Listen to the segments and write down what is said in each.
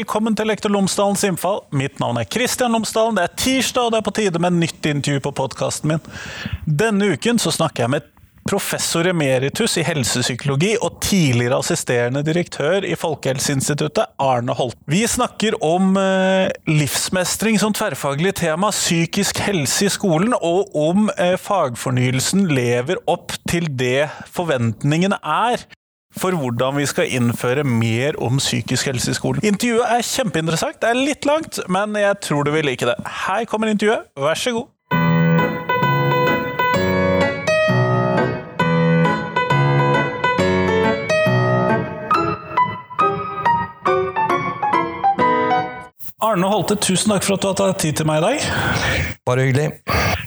velkommen til Lektor Lomsdalens innfall. Mitt navn er Kristian Lomsdalen. Det er tirsdag, og det er på tide med nytt intervju på podkasten min. Denne uken så snakker jeg med professor emeritus i helsepsykologi og tidligere assisterende direktør i Folkehelseinstituttet, Arne Holt. Vi snakker om eh, livsmestring som tverrfaglig tema, psykisk helse i skolen, og om eh, fagfornyelsen lever opp til det forventningene er for hvordan vi skal innføre mer om psykisk helse i skolen. Intervjuet er kjempeinteressant. Det er litt langt, men jeg tror du vil like det. Her kommer intervjuet. Vær så god. Arne Holte, tusen takk for at du har tatt tid til meg i dag. Bare hyggelig.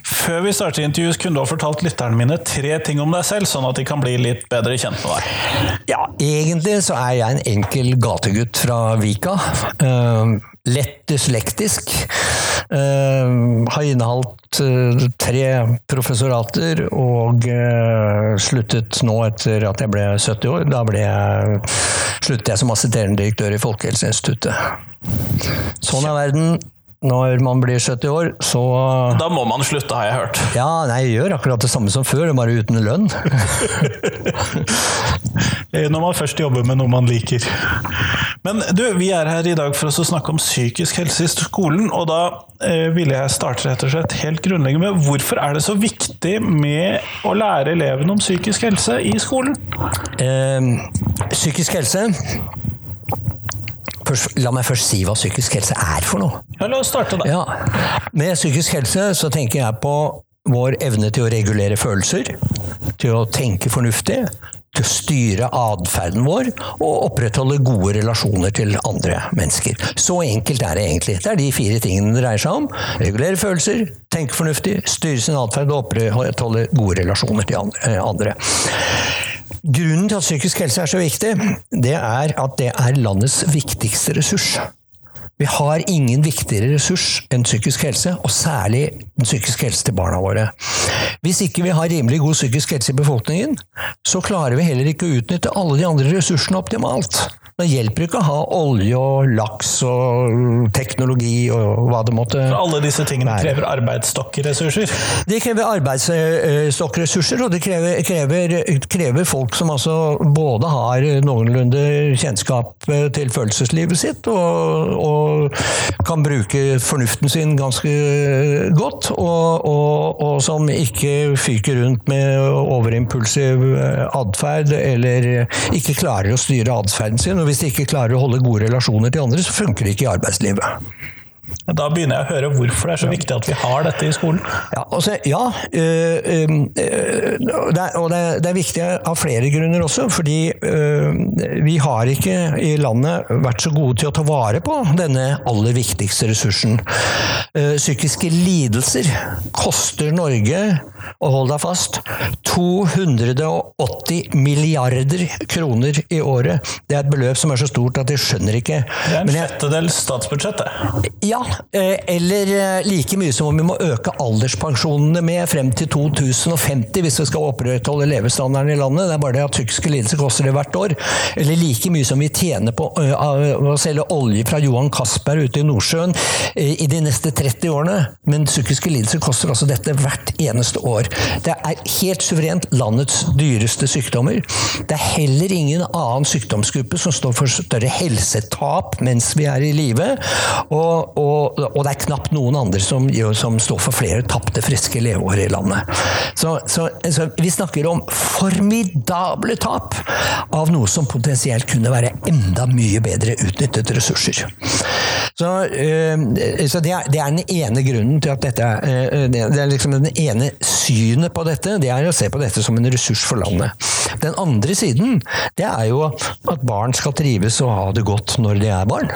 Før vi starter intervjuet, kunne du ha fortalt lytterne mine tre ting om deg selv, sånn at de kan bli litt bedre kjent med deg. Ja, egentlig så er jeg en enkel gategutt fra Vika. Uh, lett dyslektisk. Uh, har inneholdt uh, tre professorater og sluttet nå etter at jeg ble 70 år. Da ble jeg, sluttet jeg som assisterende direktør i Folkehelseinstituttet. Sånn er verden. Når man blir 70 år, så Da må man slutte, har jeg hørt. Ja, nei, jeg gjør akkurat det samme som før, bare uten lønn. Når man først jobber med noe man liker. Men du, vi er her i dag for å snakke om psykisk helse i skolen, og da eh, ville jeg starte rett og slett helt grunnleggende med hvorfor er det så viktig med å lære elevene om psykisk helse i skolen? Eh, psykisk helse Først, la meg først si hva psykisk helse er for noe. Ja, La oss starte da. Ja. Med psykisk helse så tenker jeg på vår evne til å regulere følelser, til å tenke fornuftig, til å styre atferden vår og opprettholde gode relasjoner til andre mennesker. Så enkelt er det egentlig. Det er de fire tingene det dreier seg om. Regulere følelser, tenke fornuftig, styre sin atferd og opprettholde gode relasjoner til andre. Grunnen til at psykisk helse er så viktig, det er at det er landets viktigste ressurs. Vi har ingen viktigere ressurs enn psykisk helse, og særlig den psykiske helse til barna våre. Hvis ikke vi har rimelig god psykisk helse i befolkningen, så klarer vi heller ikke å utnytte alle de andre ressursene optimalt. Det hjelper ikke å ha olje og laks og teknologi og hva det måtte For alle disse tingene være. krever arbeidsstokkressurser? De krever arbeidsstokkressurser, og det krever, krever, krever, folk som altså både har noenlunde kjennskap til følelseslivet sitt, og, og kan bruke fornuften sin ganske godt, og, og, og som ikke fyker rundt med overimpulsiv atferd, eller ikke klarer å styre atferden sin og hvis de ikke klarer å holde gode relasjoner til andre, så funker det ikke i arbeidslivet. Da begynner jeg å høre hvorfor det er så viktig at vi har dette i skolen. Ja, altså, ja øh, øh, det er, og det er, det er, viktig av flere grunner også. Fordi øh, vi har ikke i landet vært så gode til å ta vare på denne aller viktigste ressursen. psykiske lidelser koster Norge, og hold deg fast, 280 milliarder kroner i året. Det er et beløp som er så stort at de skjønner ikke. Det er en sjettedels statsbudsjett, det. Ja, eh, eller eh, like mye som om vi må øke alderspensjonene med frem til 2050 hvis vi skal opprettholde levestandarden i landet. Det er bare det at psykiske lidelser koster det hvert år. Eller like mye som vi tjener på å selge olje fra Johan Castberg ute i Nordsjøen i de neste 30 årene. Men psykiske lidelser koster altså dette hvert eneste år. Det er helt suverent landets dyreste sykdommer. Det er heller ingen annen sykdomsgruppe som står for større helsetap mens vi er i live. Og, og, og, det er knapt noen andre som, som står for flere tapte, friske leveår i landet. Så, så, så, vi snakker om formidable tap av noe som potensielt kunne være enda mye bedre utnyttet ressurser. Så, øh, så det, er, det, er, den ene grunnen til at dette øh, Det er liksom den ene synet på dette. Det er å se på dette som en ressurs for landet. Den andre siden, det er jo at barn skal trives og ha det godt når de er barn.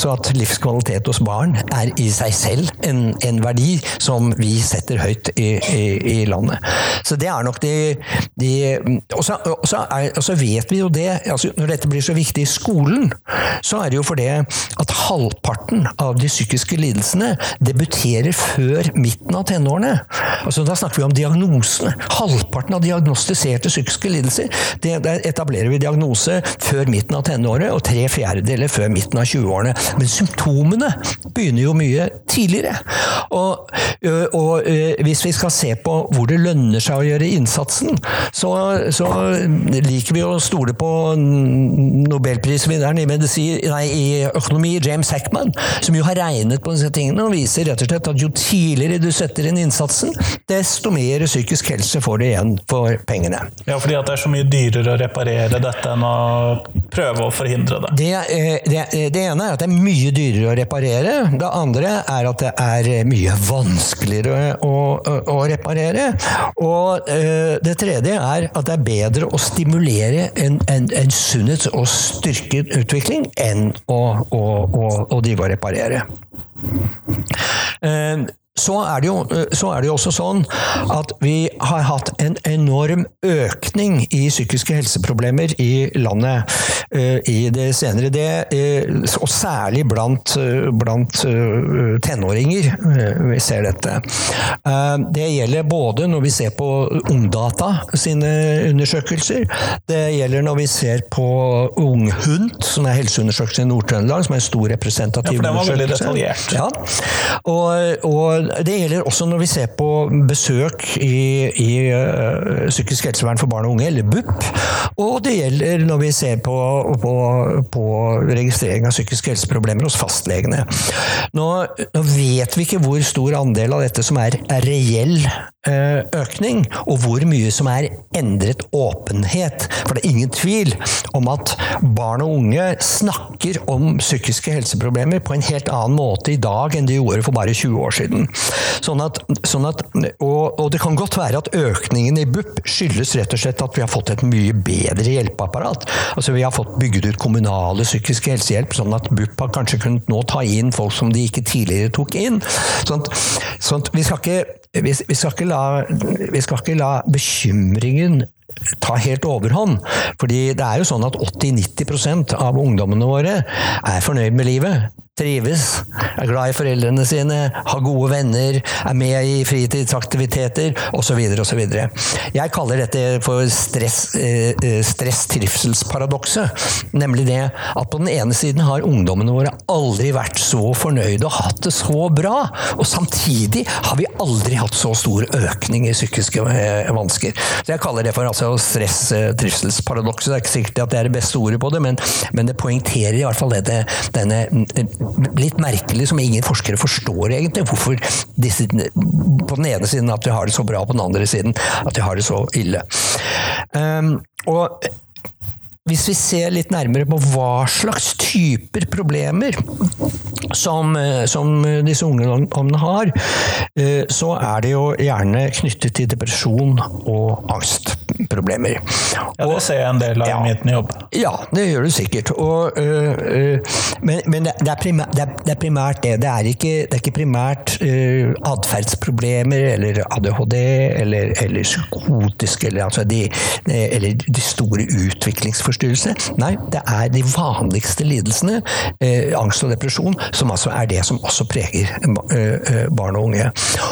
Så at livskvalitet hos barn er i seg selv en, en verdi som vi setter høyt i, i, i, landet. Så det er nok de, de Og så vet vi jo det, altså når dette blir så viktig i skolen, så er det jo fordi at halvparten av de psykiske lidelsene debuterer før midten av tenårene. Altså Da snakker vi om diagnosene. Halvparten av diagnostiserte psykiske lidelser lidelser. Det, der etablerer vi diagnose før midten av tenåret, og tre fjerdedeler før midten av 20-årene. Men symptomene begynner jo mye tidligere. Og, og, hvis vi skal se på hvor det lønner seg å gjøre innsatsen, så, så liker vi å stole på nobelprisvinneren i, medisin, nei, i økonomi, James Hackman, som jo har regnet på disse tingene og viser rett og slett at jo tidligere du setter inn innsatsen, desto mer psykisk helse får du igjen for pengene. Ja, fordi det er så mye dyrere å reparere dette enn å prøve å forhindre det. Det, eh, det, eh, det ene er at det er mye dyrere å reparere. Det andre er at det er mye vanskeligere å, å, å reparere. Og det tredje er at det er bedre å stimulere en, en, en sunnhet og styrket utvikling enn å, å drive og reparere. Så er, jo, så er, det jo, også sånn at vi har hatt en enorm økning i psykiske helseproblemer i landet i det senere. Det, og særlig blant, blant tenåringer vi ser dette. det gjelder både når vi ser på Ungdata sine undersøkelser, det gjelder når vi ser på Unghund, som er helseundersøkelsen i Nord-Trøndelag, som er en stor representativ ja, for den var veldig detaljert. Ja. Og, og det gjelder også når vi ser på besøk i, i uh, psykisk helsevern for barn og unge, eller BUP. Og det gjelder når vi ser på, på, på registrering av psykiske helseproblemer hos fastlegene. Nå, nå, vet vi ikke hvor stor andel av dette som er, reell uh, økning, og hvor mye som er endret åpenhet. For det er ingen tvil om at barn og unge snakker om psykiske helseproblemer på en helt annen måte i dag enn de gjorde for bare 20 år siden. Sånn at, sånn at, og, og, det kan godt være at økningen i BUP skyldes rett og slett at vi har fått et mye bedre hjelpeapparat. Altså Vi har fått bygget ut kommunale psykiske helsehjelp, sånn at BUP har kanskje kunnet nå ta inn folk som de ikke tidligere tok inn. Sånn at, sånn at vi, skal ikke, vi, skal ikke la, vi skal ikke la bekymringen ta helt overhånd. Fordi det er jo sånn at 80-90% av ungdommene våre er fornøyd med livet trives, er glad i foreldrene sine, har gode venner, er med i fritidsaktiviteter osv. osv. Jeg kaller dette for stress-trivselsparadokset. Eh, stress nemlig det at på den ene siden har ungdommene våre aldri vært så fornøyde og hatt det så bra, og samtidig har vi aldri hatt så stor økning i psykiske eh, vansker. Så Jeg kaller det for altså stress-trivselsparadokset. Det er ikke sikkert at det er det beste ordet på det, men, men det poengterer i hvert fall dette, denne litt merkelig, som ingen forskere forstår egentlig. Hvorfor disse, på den ene siden at vi har det så bra, på den andre siden at vi har det så ille. Um, og hvis vi ser litt nærmere på hva slags typer problemer som, eh, som disse ungdommene har, eh, så er det jo gjerne knyttet til depresjon og angstproblemer. Ja, Det ser jeg en del av ja, min jobb. Ja, det gjør du sikkert. Og, øh, men, men det, er primært, det, er, det, er primært det. Det er ikke, det er ikke primært øh, atferdsproblemer eller ADHD eller, eller psykotiske eller, altså de, eller de store utviklingsforstyrrelsene. Nei, det er de vanligste lidelsene, øh, angst og depresjon, som altså er det som også preger eh, eh, barn og unge.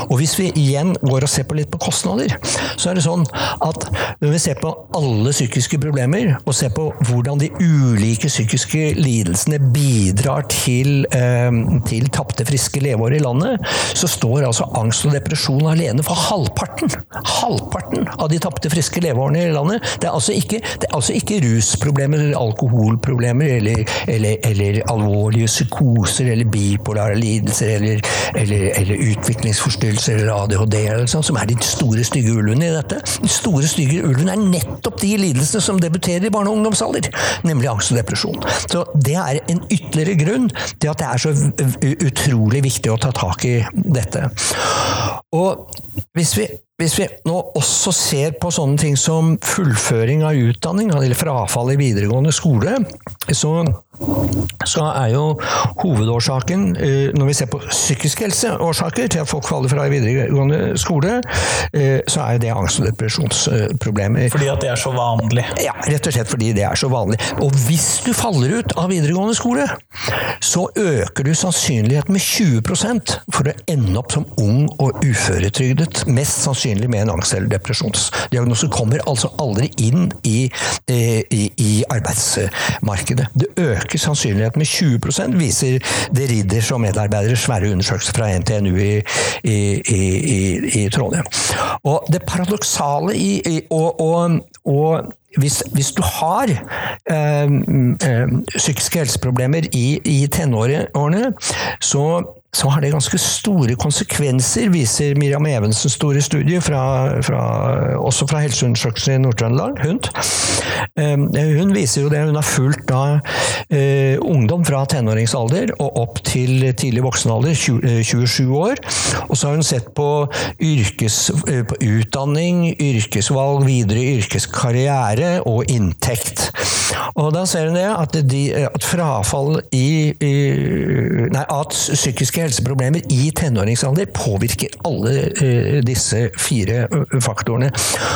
Og hvis vi igjen går og ser på litt på kostnader, så er det sånn at vi ser på alle psykiske problemer, og ser på hvordan de ulike psykiske lidelsene bidrar til, eh, til tapte, friske leveår i landet, så står altså angst og depresjon alene for halvparten. Halvparten av de tapte, friske leveårene i landet. Det er altså ikke, er altså ikke rusproblemer eller alkoholproblemer eller, eller, eller alvorlige psykoser eller bipolare lidelser eller, eller utviklingsforstyrrelser eller ADHD eller sånt, som er de store, stygge ulvene i dette. De store, stygge ulvene er nettopp de lidelsene som debuterer i barne- og ungdomsalder, nemlig angst og depresjon. Så Det er en ytterligere grunn til at det er så utrolig viktig å ta tak i dette. Og hvis vi hvis vi nå også ser på sånne ting som fullføring av utdanning, eller frafall i videregående skole, så så er jo hovedårsaken, eh, når vi ser på psykisk helseårsaker til at folk faller fra i videregående skole, eh, så er det angst- og depresjonsproblemer. Fordi at det er så vanlig? Ja, rett og slett fordi det er så vanlig. Og hvis du faller ut av videregående skole, så øker du sannsynligheten med 20 for å ende opp som ung og uføretrygdet. Mest sannsynlig med en angst- eller depresjonsdiagnose. Kommer altså aldri inn i, eh, i, i arbeidsmarkedet. Det øker øker sannsynligheten med 20% viser det Ridders og medarbeidere svære undersøkelser fra NTNU i, i, i, i Trondheim. Og det paradoksale i, og, og, og hvis, hvis, du har øh, øh, psykiske helseproblemer i, i tenårene, så så har det ganske store konsekvenser, viser Miriam Evensens store studie, fra, fra, også fra Helseundersøkelsen i Nord-Trøndelag, HUNT. Ehm, hun viser jo det, hun har fulgt da uh, ungdom fra tenåringsalder og opp til tidlig voksenalder, 20, 27 eh, år. Og så har hun sett på, yrkes, uh, på utdanning, yrkesvalg, videre yrkeskarriere og inntekt. Og da ser hun det at, de, at frafall i, i Nei, at psykiske helseproblemer i tenåringsalder påvirker alle uh, disse fire uh, faktorene.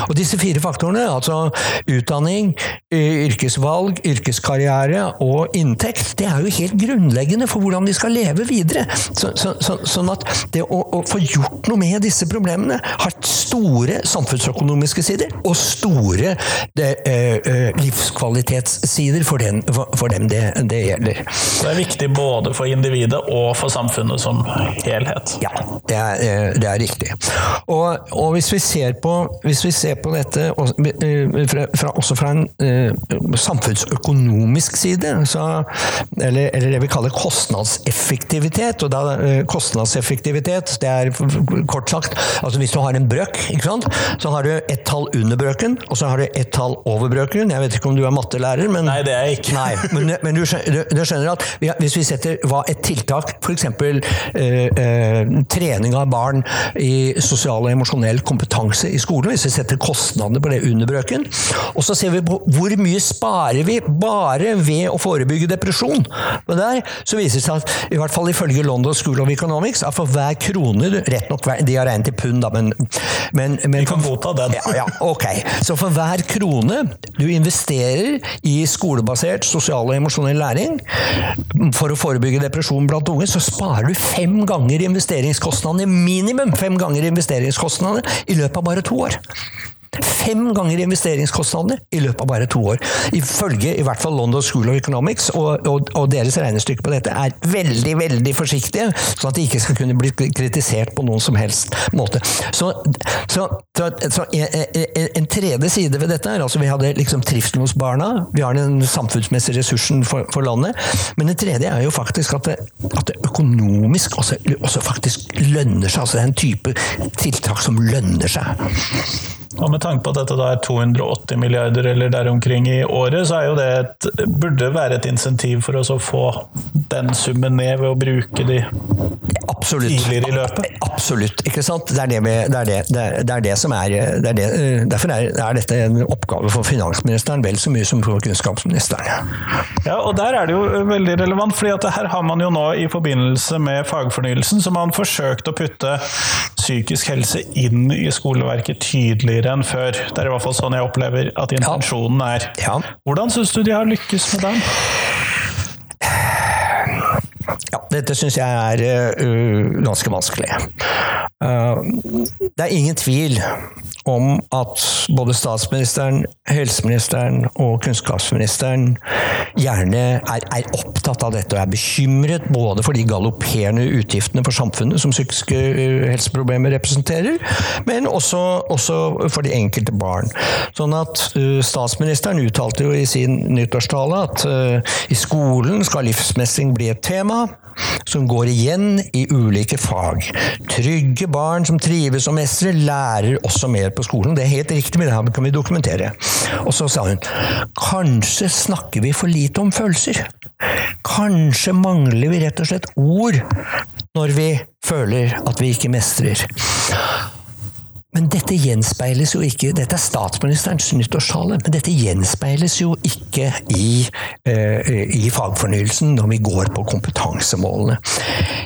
Og disse fire faktorene, altså utdanning, yrkesvalg, yrkeskarriere og inntekt, det er jo helt grunnleggende for hvordan vi skal leve videre. Så, så, så, sånn at det å, å, få gjort noe med disse problemene har store samfunnsøkonomiske sider og store det, eh, livskvalitetssider for, den, for, for dem det, det gjelder. Det er viktig både for individet og for samfunnet som helhet. Ja, det er, eh, det er riktig. Og, og, hvis, vi ser på, hvis vi ser på dette eh, fra, også fra en uh, samfunnsøkonomisk side, så, eller, eller, det vi kaller kostnadseffektivitet, og da kostnadseffektivitet, det er kort sagt altså hvis du har en brøk, så har du et tall under brøken, og så har du et tall over brøken. Jeg vet ikke om du er mattelærer, men Nei, det er jeg ikke. Nei, men, men du, skjønner, du, skjønner at hvis vi setter hva et tiltak, f.eks. Eh, eh, trening av barn i sosial og emosjonell kompetanse i skolen, hvis vi setter kostnadene på det under brøken. Og så ser vi på hvor mye sparer vi bare ved å forebygge depresjon. Men der så viser det seg at, i hvert fall ifølge London School of Economics, at for hver krone Rett nok, de har regnet i pund, da, men, men, men Vi kan godta den. Ja, ja, ok. Så for hver krone du investerer i skolebasert sosial og emosjonell læring for å forebygge depresjon blant unge, så sparer du fem ganger investeringskostnadene, minimum fem ganger investeringskostnadene, i løpet av bare to år. Fem ganger investeringskostnadene i løpet av bare to år. Ifølge i hvert fall London School of Economics og, og, og, deres regnestykke på dette er veldig veldig forsiktige, sånn at de ikke skal kunne bli kritisert på noen som helst måte. Så, så, så, en, en, tredje side ved dette er altså vi hadde liksom trivselen hos barna, vi har den samfunnsmessige ressursen for, for, landet, men det tredje er jo faktisk at det, at det økonomisk også, også faktisk lønner seg. altså Det er en type tiltak som lønner seg. Og med tanke på at dette da er 280 milliarder eller der omkring i året, så er jo det et, burde være et insentiv for oss å få den summen ned ved å bruke de Absolutt. tidligere i løpet. Absolutt. ikke sant? Det er det, med, det, er det, det, er det som er, det er det, Derfor er, er, dette en oppgave for finansministeren vel så mye som for kunnskapsministeren. Ja, og der er det jo veldig relevant, fordi at her har man jo nå i forbindelse med fagfornyelsen så man forsøkt å putte psykisk helse inn i skoleverket tydeligere enn før. Det er i hvert fall sånn jeg opplever at intensjonen er. Ja. Hvordan syns du de har lykkes med den? Ja, dette syns jeg er uh, ganske vanskelig. Uh, det er ingen tvil om at både statsministeren, helseministeren og kunnskapsministeren gjerne er, er, opptatt av dette og er bekymret både for de galopperende utgiftene for samfunnet som psykiske helseproblemer representerer, men også, også for de enkelte barn. Sånn at uh, Statsministeren uttalte jo i sin nyttårstale at i skolen skal livsmestring bli et tema som går igjen i ulike fag. Trygge barn som trives og mestrer, lærer også mer på skolen. Det er helt riktig, men det her kan vi dokumentere. Og så sa hun kanskje snakker vi for lite om følelser. Kanskje mangler vi rett og slett ord når vi føler at vi ikke mestrer. Men dette gjenspeiles jo ikke Dette er statsministerens nyttårstale, men dette gjenspeiles jo ikke i, uh, i fagfornyelsen når vi går på kompetansemålene.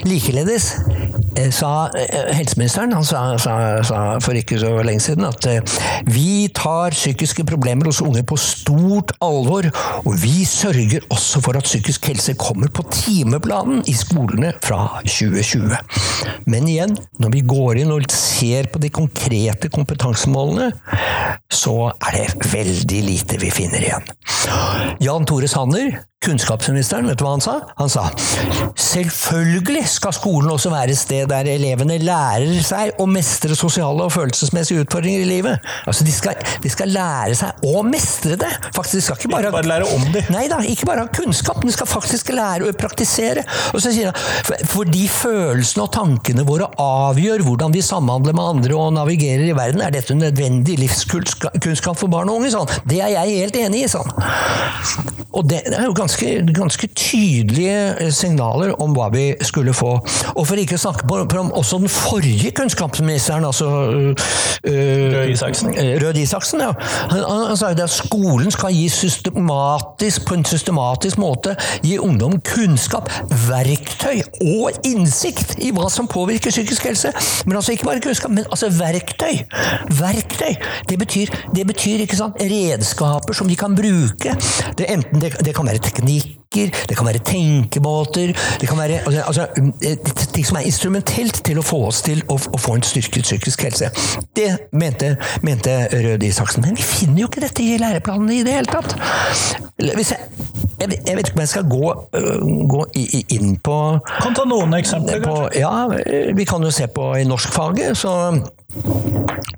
Likeledes uh, sa helseministeren han sa, sa, sa, for ikke så lenge siden at vi tar psykiske problemer hos unge på stort alvor, og vi sørger også for at psykisk helse kommer på timeplanen i skolene fra 2020. Men igjen, når vi går inn og ser på de konkrete kompetansemålene, så er det veldig lite vi finner igjen. Jan Tore Sanner, kunnskapsministeren, vet du hva han sa? Han sa selvfølgelig skal skolen også være et sted der elevene lærer seg å mestre sosiale og følelsesmessige utfordringer i livet. Altså, de skal, de skal lære seg å mestre det! Faktisk, de skal ikke bare, ikke bare lære om det. Nei da, ikke bare ha kunnskap, men de skal faktisk lære å praktisere. Og så sier han fordi følelsene og tankene våre avgjør hvordan vi samhandler med andre og navigerer i verden, er dette nødvendig livskunnskap for barn og unge. Sånn. Det er jeg helt enig i, sånn. Og det er jo ganske, ganske, tydelige eh, signaler om hva vi skulle få. Og for ikke å snakke på, på også den forrige kunnskapsministeren, altså øh, Rød Isaksen. Rød Isaksen ja. han, han, sa at skolen skal gi systematisk, på en systematisk måte gi ungdom kunnskap, verktøy og innsikt i hva som påvirker psykisk helse. Men altså ikke bare kunnskap, men altså verktøy. Verktøy! Det betyr, det betyr redskaper som de kan bruke. Det, enten det, det kan være teknikker, det kan være tenkemåter Det kan være altså, altså, ting som er instrumentelt til å få oss til å, å få en styrket psykisk helse. Det mente, mente Røde Isaksen. Men vi finner jo ikke dette i læreplanene i det hele tatt! Hvis jeg, jeg, jeg vet ikke om jeg skal gå, gå inn på Kan ta noen eksempler, på, Ja, vi kan jo se på i norskfaget, så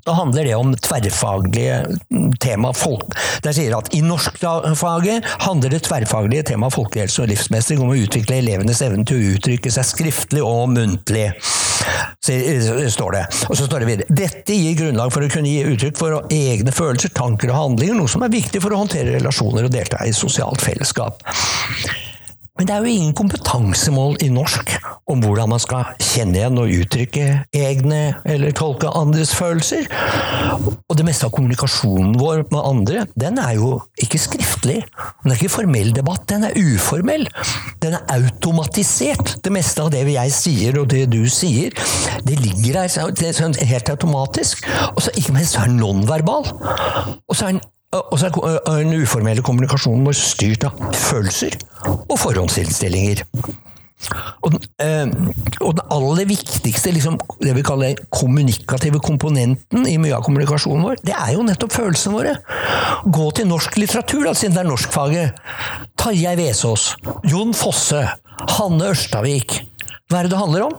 da handler det om tverrfaglige tema. Folk. Der sier at I norskfaget handler det tverrfaglige tema folkehelse og livsmestring om å utvikle elevenes evne til å uttrykke seg skriftlig og muntlig. står det. Og så står det videre. Dette gir grunnlag for å kunne gi uttrykk for egne følelser, tanker og handlinger, noe som er viktig for å håndtere relasjoner og delta i sosialt fellesskap. Men det er jo ingen kompetansemål i norsk om hvordan man skal kjenne igjen og uttrykke egne eller tolke andres følelser. Og det meste av kommunikasjonen vår med andre, den er jo ikke skriftlig. Den er ikke formell debatt, den er uformell. Den er automatisert. Det meste av det jeg sier og det du sier, det ligger der sånn helt automatisk. Og så ikke minst så er den nonverbal. Og så er den og så er den uformelle kommunikasjonen vår styrt av følelser og forhåndsinnstillinger. Og den, øh, og den aller viktigste, liksom, det vi kaller kommunikative komponenten i mye av kommunikasjonen vår, det er jo nettopp følelsene våre. Gå til norsk litteratur, da, siden det er norskfaget. Tarjei Vesaas, Jon Fosse, Hanne Ørstavik. Hva er det det handler om?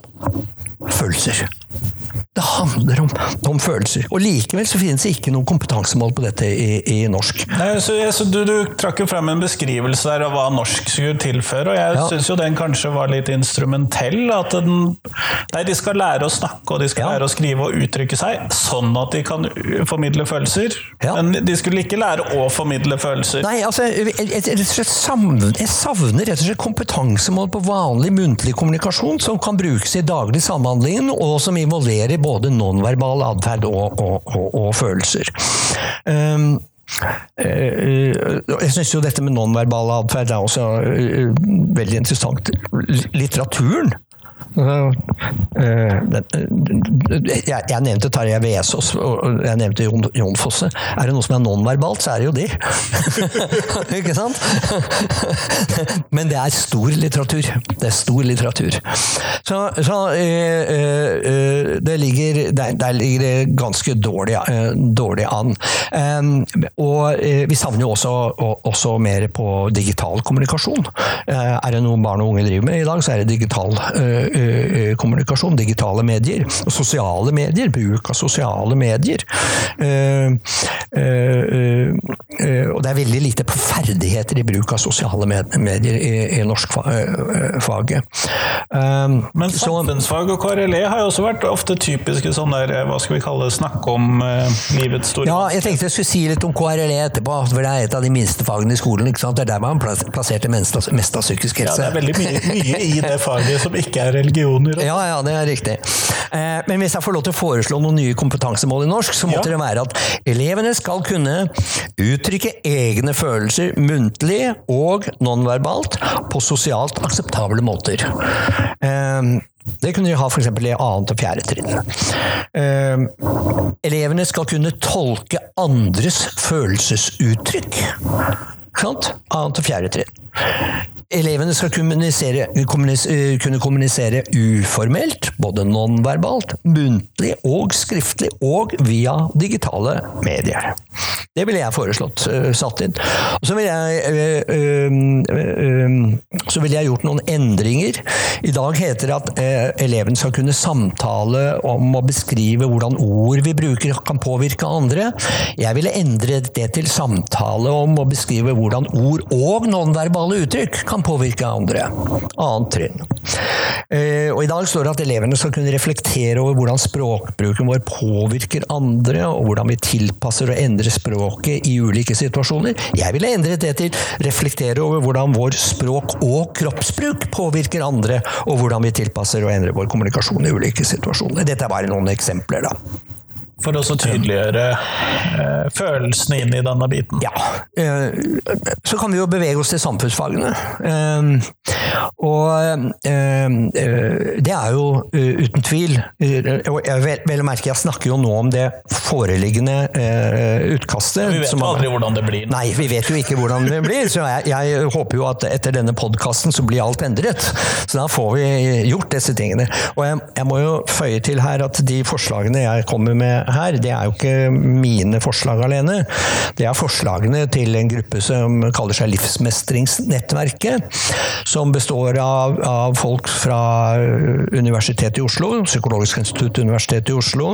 Følelser. Det handler om, om, følelser. Og likevel så finnes det ikke noen kompetansemål på dette i, i norsk. Nei, så, så du, du, trakk jo frem en beskrivelse der av hva norsk skulle tilføre, og jeg ja. syns jo den kanskje var litt instrumentell. At den, nei, de skal lære å snakke og de skal ja. lære å skrive og uttrykke seg, sånn at de kan formidle følelser. Ja. Men de skulle ikke lære å formidle følelser. Nei, altså, jeg, jeg, jeg, savner, jeg savner rett og slett kompetansemål på vanlig muntlig kommunikasjon som kan brukes i daglig samhandling, og som involverer både nonverbal atferd og, og, og, og, følelser. Um, jeg syns jo dette med nonverbal atferd er også veldig interessant. Litteraturen Eh, jeg nevnte Tarjei Vesaas og jeg nevnte Jon Fosse. Er det noe som er nonverbalt, så er det jo de. Ikke sant? Men det er stor litteratur. Det er stor litteratur. Så, så eh, eh, det ligger, der, ligger det ganske dårlig, dårlig an. Og vi savner jo også, også, mer på digital kommunikasjon. Er det noe barn og unge driver med i dag, så er det digital Eh, kommunikasjon, digitale medier. Og sosiale medier, bruk av sosiale medier. Eh, eh, og det er veldig lite på ferdigheter i bruk av sosiale medier i, norskfaget. Men samfunnsfag og KRLE har jo også vært ofte typiske sånn der, eh, hva skal vi kalle det, snakke om eh, livets store Ja, jeg tenkte jeg skulle si litt om KRLE etterpå, for det er et av de minste fagene i skolen. ikke sant? Det er der man plasserte mest av, psykisk helse. Ja, det er veldig mye, mye i det faget som ikke er religioner. Ja, ja, det er riktig. Eh, Men hvis jeg får lov til å foreslå noen nye kompetansemål i norsk, så måtte Ja. det være at elevene skal kunne uttrykke egne følelser muntlig og nonverbalt på sosialt akseptable måter. Eh, Det kunne de ha f.eks. i annet og fjerde trinn. Eh, Elevene skal kunne tolke andres følelsesuttrykk. Sant? Annet og fjerde trinn. Elevene skal kommunisere, kommunis, eh, kunne kommunisere uformelt, både nonverbalt, muntlig og skriftlig, og via digitale medier. Det ville jeg foreslått eh, satt inn. Så ville jeg, øh, øh, eh, så jeg gjort noen endringer. I dag heter det at øh, eleven skal kunne samtale om å beskrive hvordan ord vi bruker kan påvirke andre. Jeg ville endre det til samtale om å beskrive hvordan ord og nonverbale uttrykk kan påvirke andre. Annet trinn. Eh, Og I dag står det at elevene skal kunne reflektere over hvordan språkbruken vår påvirker andre, og hvordan vi tilpasser og endrer språket i ulike situasjoner. Jeg ville endret det til reflektere over hvordan vår språk og kroppsbruk påvirker andre, og hvordan vi tilpasser og endrer vår kommunikasjon i ulike situasjoner. Dette er bare noen eksempler, da. For å så tydeliggjøre eh, følelsene inn i denne biten. Ja. eh, Så kan vi jo bevege oss til samfunnsfagene. Eh, Og eh, eh, det er jo eh, uten tvil og jeg Vel vel å merke, jeg snakker jo nå om det foreliggende utkastet. Vi vet som jo aldri hvordan det blir. Nei, vi vet jo ikke hvordan det blir, så jeg, jeg håper jo at etter denne podkasten så blir alt endret. Så da får vi gjort disse tingene. Og jeg, jeg må jo føye til her at de forslagene jeg kommer med her, det er jo ikke mine forslag alene. Det er forslagene til en gruppe som kaller seg Livsmestringsnettverket, som består av, av folk fra Universitetet i Oslo, Psykologisk institutt Universitetet i Oslo,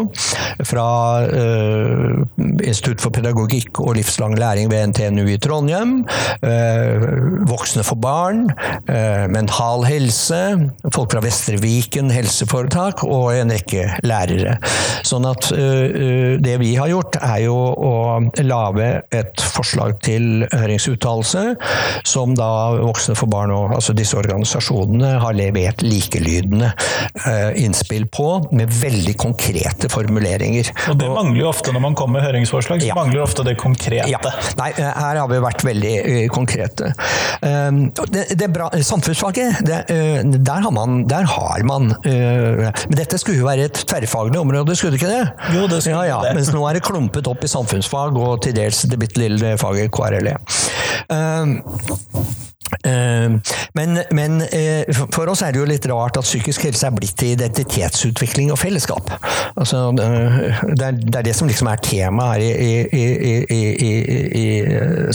fra eh, Institutt for pedagogikk og livslang læring ved NTNU i Trondheim, eh, Voksne for barn, eh, Mental Helse, folk fra Vestre Viken helseforetak og en rekke lærere. Sånn at eh, det vi har gjort, er jo å lage et forslag til høringsuttalelse, som da Voksne for barn og altså disse organisasjonene har levert likelydende eh, innspill på, med veldig konkrete formuleringer. Og det mangler jo ofte når man kommer med høringsforslag, så Ja. mangler ofte det konkrete. Ja. Nei, eh, her har vi vært veldig eh, konkrete. Um, Det, det er bra, Samfunnsfaget, det, eh, der har man, der har man eh, Men dette skulle jo være et tverrfaglig område, skulle det ikke det? Jo, det skulle ja, ja, det. Mens nå er det klumpet opp i samfunnsfag og til dels det bitte lille faget KRLE. Uh, Men, men eh, for- oss er det jo litt rart at psykisk helse er blitt til identitetsutvikling og fellesskap. Altså, eh, det, er, det er det som liksom er temaet her i, i, i, i, i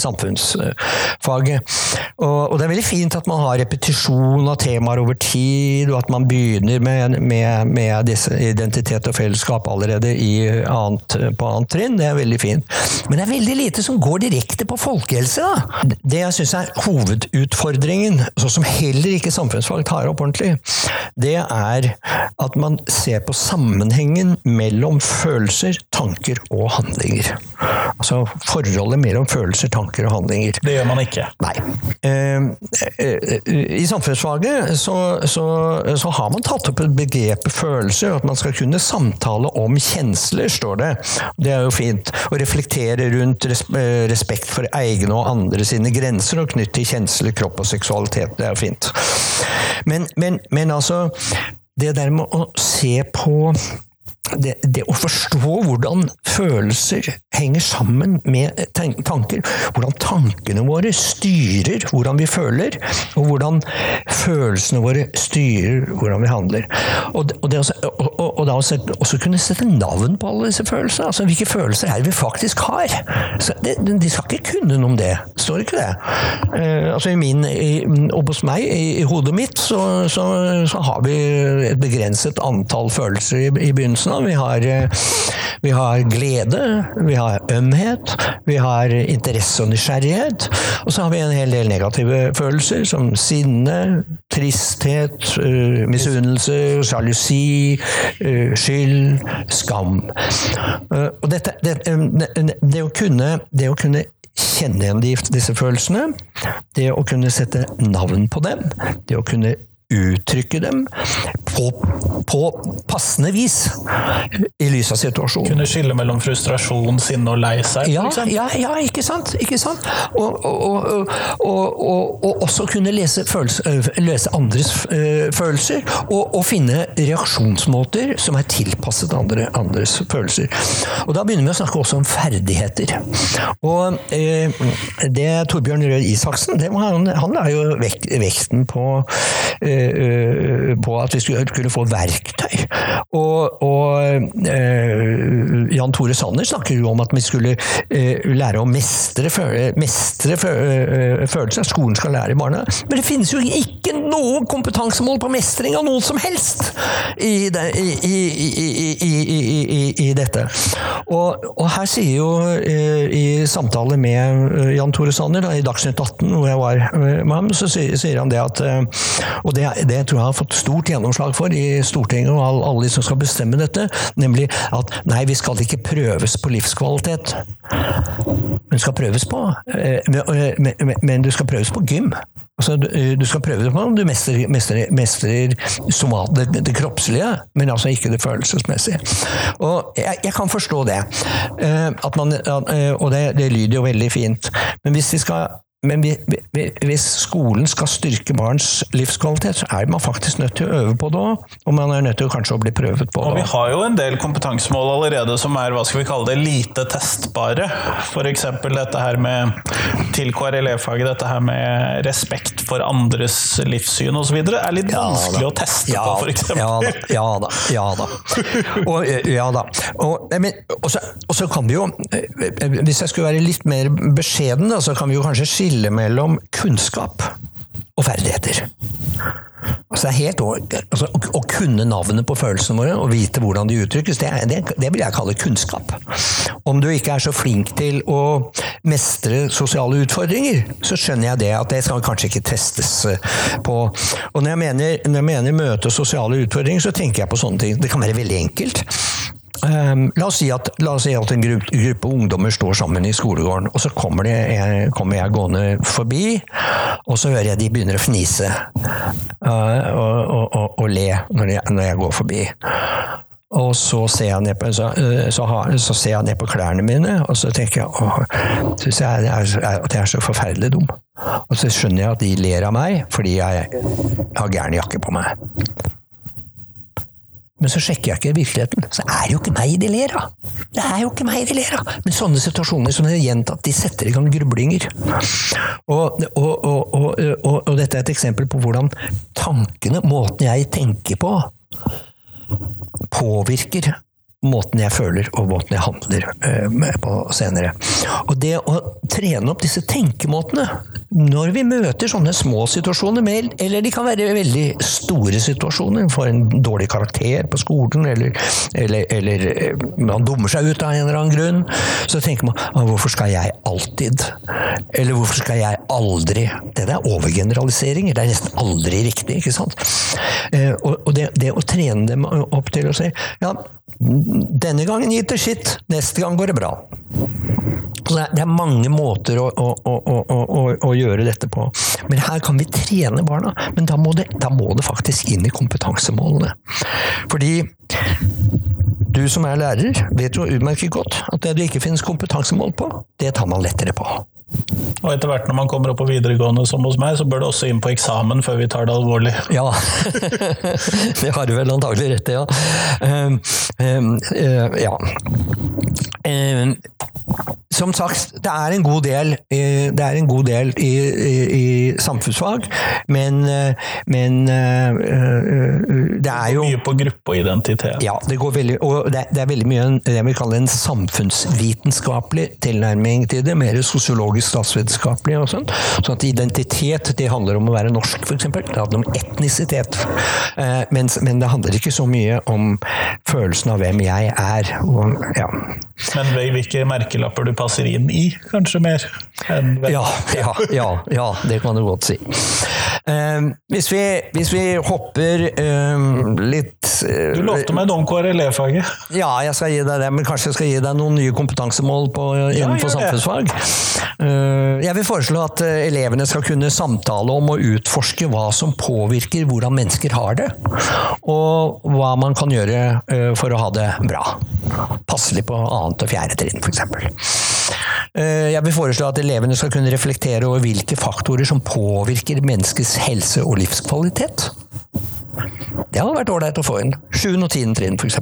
samfunnsfaget. Og, og det er veldig fint at man har repetisjon av temaer over tid, og at man begynner med, med, med identitet og fellesskap allerede annet, på annet trinn. Det er veldig fint. Men det er veldig lite som går direkte på folkehelse. Da. Det jeg syns er hovedutfordringen, sånn som heller ikke samfunnsfag tar opp ordentlig, det er at man ser på sammenhengen mellom følelser, tanker og handlinger. Altså forholdet mellom følelser, tanker og handlinger. Det gjør man ikke. Nei. Eh, eh, I samfunnsfaget så, så, så har man tatt opp et begrep følelser, at man skal kunne samtale om kjensler, står det. Det er jo fint. Å reflektere rundt eh, respekt for egne og andre sine grenser, og knytte til kjensler, kropp og seksualitet. Det er fint. Men, men, men altså Det der med å se på det, det å forstå hvordan følelser henger sammen med tanker, hvordan tankene våre styrer hvordan vi føler, og hvordan følelsene våre styrer hvordan vi handler. Og, og, det også, og, og, da også, også kunne sette navn på alle disse følelsene. altså Hvilke følelser er det vi faktisk har? Det, de skal ikke kunne noe om det, står ikke det? Uh, altså i min, i, og hos meg, i, i hodet mitt, så, så, så har vi et begrenset antall følelser i, i begynnelsen av. Vi har, eh, vi har glede, vi har ømhet, vi har interesse og nysgjerrighet. Og så har vi en hel del negative følelser, som sinne, tristhet, uh, misunnelse, sjalusi, uh, skyld, skam. Og dette, det, det, det, å kunne, det å kunne kjenne igjen disse følelsene, det å kunne sette navn på dem, det å kunne uttrykke dem på, på, passende vis i lys av situasjonen. Kunne skille mellom frustrasjon, sinne og lei seg? Ja, ja, ja, ikke sant? Ikke sant? Og, og, og, og også kunne lese, følelse, lese andres følelser, og, finne reaksjonsmåter som er tilpasset andre, andres følelser. Og Da begynner vi å snakke også om ferdigheter. Og eh, det Torbjørn Røe Isaksen, det var, han, han la jo vekten på Eh, på at vi skulle, kunne få verktøy. Og, og eh, Jan Tore Sanner snakker jo om at vi skulle eh, lære å mestre, mestre følelser. Skolen skal lære barna. Men det finnes jo ikke noe kompetansemål på mestring av noe som helst i, det, i, i, i dette. Og, og, her sier jo eh, i samtale med Jan Tore Sanner da, i Dagsnytt 18, hvor jeg var med ham, så sier, sier han det at Og det det tror jeg har fått stort gjennomslag for i Stortinget og alle de som skal bestemme dette, nemlig at nei, vi skal ikke prøves på livskvalitet. Men skal prøves på. Eh, eh, men du skal prøves på gym. Altså, du skal prøve det på om du mestrer, mestrer, mestrer det, det, kroppslige, men altså ikke det følelsesmessige. Og jeg, jeg kan forstå det. Eh, man, og det, det lyder jo veldig fint. Men hvis vi skal men hvis skolen skal styrke barns livskvalitet, så er man faktisk nødt til å øve på det òg. Og man er nødt til kanskje å bli prøvet på det. Og vi har jo en del kompetansemål allerede som er hva skal vi kalle det, lite testbare. F.eks. dette her med til KRLE-faget, dette her med respekt for andres livssyn osv. er litt ja, vanskelig da. å teste ja, på, f.eks. Ja da. Ja da. Ja da. Og, ja, da. Og, men, og, så, og, så, kan vi jo, hvis jeg skulle være litt mer beskjeden, så kan vi jo kanskje skille skille mellom kunnskap og ferdigheter. Altså helt, altså, å, å, kunne navnet på følelsene våre og vite hvordan de uttrykkes, det, det, det, vil jeg kalle kunnskap. Om du ikke er så flink til å mestre sosiale utfordringer, så skjønner jeg det at det skal kanskje ikke testes eh, på. Og når jeg mener, når jeg mener møte sosiale utfordringer, så tenker jeg på sånne ting. Det kan være veldig enkelt. Um, la, oss si at, oss si at, en gruppe, gruppe, ungdommer står sammen i skolegården, og så kommer, de, jeg, kommer, jeg gående forbi, og så hører jeg de begynner å fnise uh, og, og, og, og, le når jeg, når jeg, går forbi. Og så ser, på, så, uh, så, har, så ser jeg ned på klærne mine, og så tenker jeg åh, synes jeg at jeg er så forferdelig dum. Og så skjønner jeg at de ler av meg fordi jeg har gæren jakke på meg. Men så sjekker jeg ikke virkeligheten. Så er det jo ikke meg de ler av! Det er jo ikke meg de ler av! Men sånne situasjoner som er gjentatt, de setter i gang grublinger. Og, og, og, og, dette er et eksempel på hvordan tankene, måten jeg tenker på, påvirker måten jeg føler og måten jeg handler uh, på senere. Og det å trene opp disse tenkemåtene når vi møter sånne små situasjoner, eller de kan være veldig store situasjoner, får en dårlig karakter på skolen, eller, eller, eller eh, man dummer seg ut av en eller annen grunn, så tenker man hvorfor skal jeg alltid? Eller hvorfor skal jeg aldri? Det er overgeneraliseringer, det er nesten aldri riktig, ikke sant? Uh, og det, det å trene dem opp til å si ja, denne gangen gikk det skitt, neste gang går det bra. Det er mange måter å, å, å, å, gjøre dette på. Men her kan vi trene barna. Men da må, det, da må det faktisk inn i kompetansemålene. Fordi du som er lærer, vet jo utmerket godt at det du ikke finnes kompetansemål på, det tar man lettere på. Og etter hvert når man kommer opp på videregående som hos meg, så bør det også inn på eksamen før vi tar det alvorlig. Ja, det har du vel antagelig rett i, ja. Um, um, uh, ja. Um, som sagt, det er en god del, eh, det er en god del i, i, i samfunnsfag, men, eh, men eh, det er jo Mye på gruppe og identitet. ja, det går veldig, og det, det er veldig mye en- det jeg kaller kalle en samfunnsvitenskapelig tilnærming til det, mer sosiologisk statsvitenskapelig og. Sånn at identitet, det handler om å være norsk, eksempel. Det handler om etnisitet. Men, men det handler ikke så mye om følelsen av hvem jeg er. Og, ja. Men hvilke merkelapper du passer inn i, kanskje mer? Ja, ja, ja, ja, det kan du godt si. Um, hvis, vi, hvis vi hopper um, litt uh, Du lovte meg noe om KRLE-faget. Ja, jeg skal gi deg det, men kanskje jeg skal gi deg noen nye kompetansemål på, innenfor samfunnsfag. Uh, Jeg vil foreslå at eh, elevene skal kunne samtale om og utforske hva som påvirker hvordan mennesker har det, og hva man kan gjøre uh, for å ha det bra. Passelig på annet og fjerde trinn, f.eks. Jeg vil foreslå at elevene skal kunne reflektere over hvilke faktorer som påvirker menneskets helse og livskvalitet. Det hadde vært ålreit å få inn. 7. og 10. trinn, f.eks.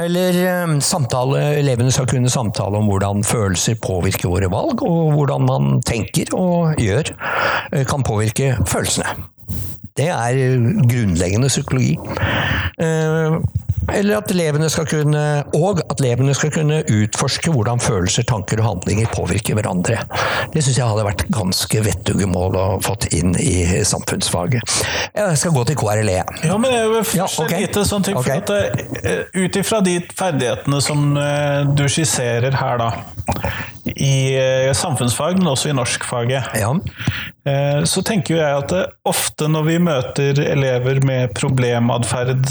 Eller eh, samtale, elevene skal kunne samtale om hvordan følelser påvirker våre valg, og hvordan man tenker og gjør eh, kan påvirke følelsene. Det er eh, grunnleggende psykologi. Eller at elevene skal kunne, og at elevene skal kunne utforske hvordan følelser, tanker og handlinger påvirker hverandre. Det syns jeg hadde vært ganske vettuge mål å fått inn i samfunnsfaget. Jeg skal gå til KRLE. Ja, men jeg vil først Ja, ok. et lite sånn ting, okay. for eh, Ut ifra de ferdighetene som eh, du skisserer her, da, i eh, samfunnsfag, men også i norskfaget, Ja. så tenker jeg at ofte når vi møter elever med problematferd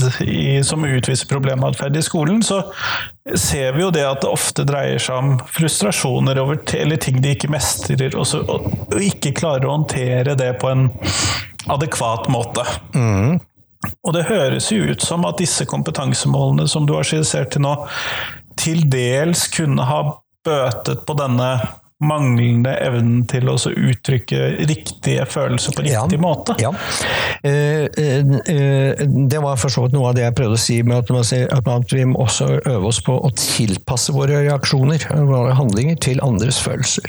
som utviser problematferd i skolen, så ser vi jo det at det ofte dreier seg om frustrasjoner over eller ting de ikke mestrer, og, så, og, og ikke klarer å håndtere det på en adekvat måte. Og det høres jo ut som at disse kompetansemålene som du har skissert til nå, til dels kunne ha bøtet på denne manglende evnen til å uttrykke riktige følelser på riktig måte. Ja. Eh, eh, det var for så vidt noe av det jeg prøvde å si med at, man sier at man- vi må også øve oss på å tilpasse våre reaksjoner, våre handlinger, til andres følelser.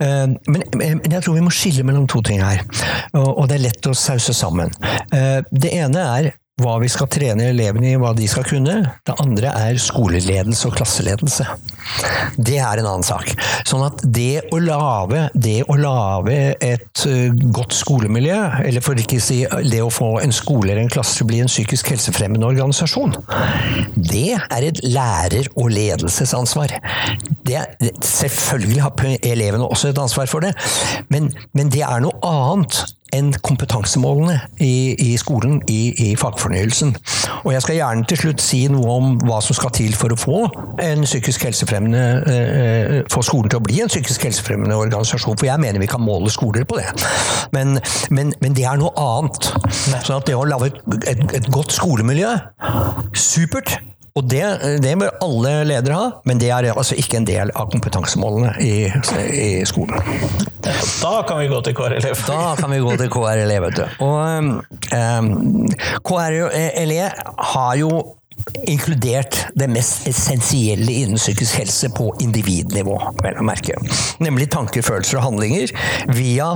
Eh, Men, jeg tror vi må skille mellom to ting her, og det er lett å sause sammen. Eh, Det ene er hva vi skal trene elevene i, hva de skal kunne. Det andre er skoleledelse og klasseledelse. Det er en annen sak. Sånn at det å lage, det å lage et godt skolemiljø, eller for ikke å si det å få en skole eller en klasse til å bli en psykisk helsefremmende organisasjon, det er et lærer- og ledelsesansvar. Det, selvfølgelig har elevene også et ansvar for det, men, men det er noe annet enn kompetansemålene i, i skolen, i, i fagfornyelsen. Og jeg skal gjerne til slutt si noe om hva som skal til for å få en psykisk helsefremmende eh, få skolen til å bli en psykisk helsefremmende organisasjon, for jeg mener vi kan måle skoler på det. Men, men, men det er noe annet. Sånn at det å lage et, et, et godt skolemiljø, supert. Og det, det bør alle ledere ha, men det er altså ikke en del av kompetansemålene i, i skolen. Da kan vi gå til KRLF. Da kan vi gå til KRLE, vet du. Og um, KRLE har jo inkludert det mest essensielle innen psykisk helse på individnivå, vel å merke. Nemlig tanker, følelser og handlinger via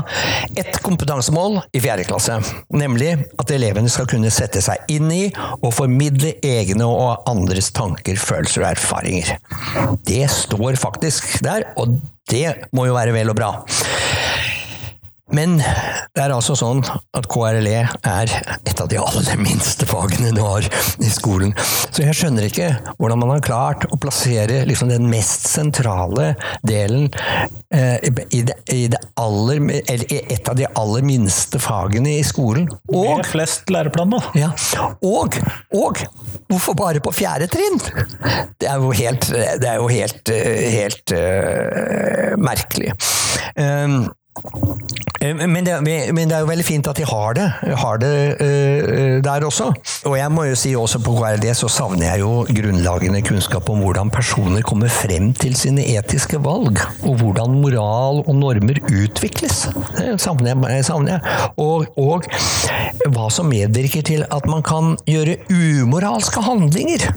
ett kompetansemål i fjerde klasse. Nemlig at elevene skal kunne sette seg inn i og formidle egne og andres tanker, følelser og erfaringer. Det står faktisk der, og det må jo være vel og bra. Men det er altså sånn at KRLE er et av de aller minste fagene du har i skolen. Så jeg skjønner ikke hvordan man har klart å plassere liksom den mest sentrale delen eh, i, det, i, det aller, eller i et av de aller minste fagene i skolen. Og Med flest læreplaner. ja. Og, og hvorfor bare på fjerde trinn? Det er jo helt, det er jo helt, eh, helt uh, merkelig. Um, men det, men det er jo veldig fint at de har det, har det uh, der også. Og jeg må jo si også på KRD så savner jeg jo grunnlagende kunnskap om hvordan personer kommer frem til sine etiske valg, og hvordan moral og normer utvikles. Det savner jeg. Savner jeg. Og, og hva som medvirker til at man kan gjøre umoralske handlinger.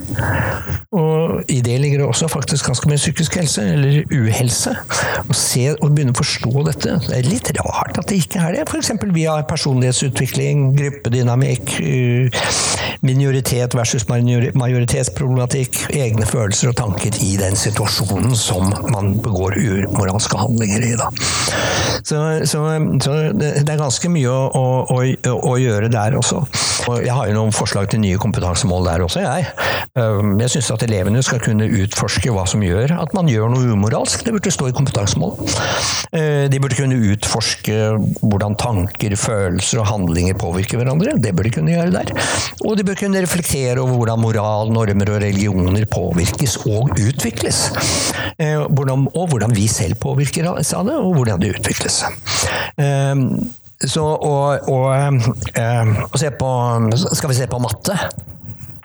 Og i det ligger det også faktisk ganske mye psykisk helse, eller uhelse. Å se og begynne å forstå dette. Litt rart at det ikke er det. F.eks. via personlighetsutvikling, gruppedynamikk, uh, minoritet versus majoritetsproblematikk, egne følelser og tanker i den situasjonen som man begår umoralske handlinger i. Da. Så, så, så det er ganske mye å, å, å, gjøre der også. Og jeg har jo noen forslag til nye kompetansemål der også, jeg. Um, jeg syns at elevene skal kunne utforske hva som gjør at man gjør noe umoralsk. Det burde stå i kompetansemål. Uh, de burde kunne utforske hvordan tanker, følelser og handlinger påvirker hverandre. Det bør de kunne gjøre der. Og de bør kunne reflektere over hvordan moral, normer og religioner påvirkes og utvikles. Uh, og hvordan vi selv påvirker av det, og hvordan det utvikles. Um, så å, å, å se på Skal vi se på matte?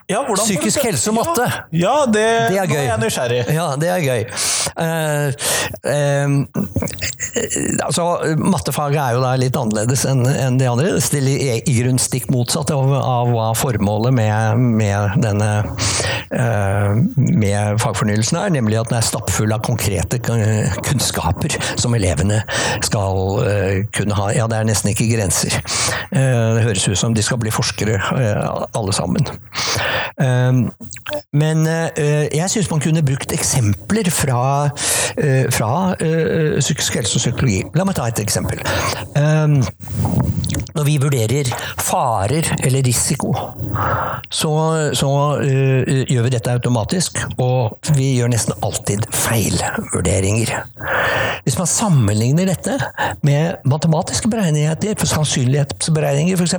Ja, Psykisk helse og matte. Ja, det, det, er gøy. Nå er jeg nysgjerrig. Ja, det er gøy. Uh, uh, altså, Mattefaget er jo da litt annerledes enn en de andre. Det stiller i, i grunn stikk motsatt av, av hva formålet med, med denne uh, med fagfornyelsen er, nemlig at den er stappfull av konkrete kunnskaper som elevene skal kunne ha. Ja, det er nesten ikke grenser. det høres ut som de skal bli forskere, alle sammen. Ehm, men eh, jeg syns man kunne brukt eksempler fra, eh, fra eh, psykisk helse og psykologi. La meg ta et eksempel. Ehm, når vi vurderer farer eller risiko, så, så gjør vi dette automatisk, og vi gjør nesten alltid feilvurderinger. Hvis man sammenligner dette med matematiske beregninger, for sannsynlighetsberegninger f.eks.,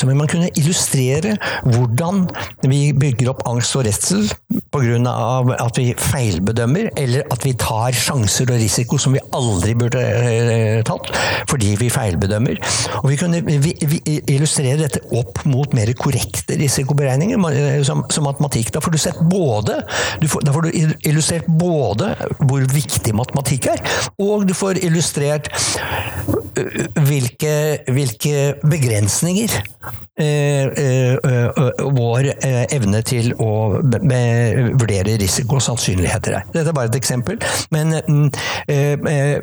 så vil man kunne illustrere hvordan vi bygger opp angst og redsel pga. at vi feilbedømmer, eller at vi tar sjanser og risiko som vi aldri burde eh, tatt, fordi vi feilbedømmer. Og vi kunne illustrere dette opp mot mer korrekte risikoberegninger, eh, som, som matematikk. Da får du sett både du får, Da får du illustrert både hvor viktig matematikk er, og du får illustrert hvilke, hvilke begrensninger eh, eh, vår evne til å vurdere risiko og sannsynligheter er. Dette er bare et eksempel. Men, mm, eh, eh,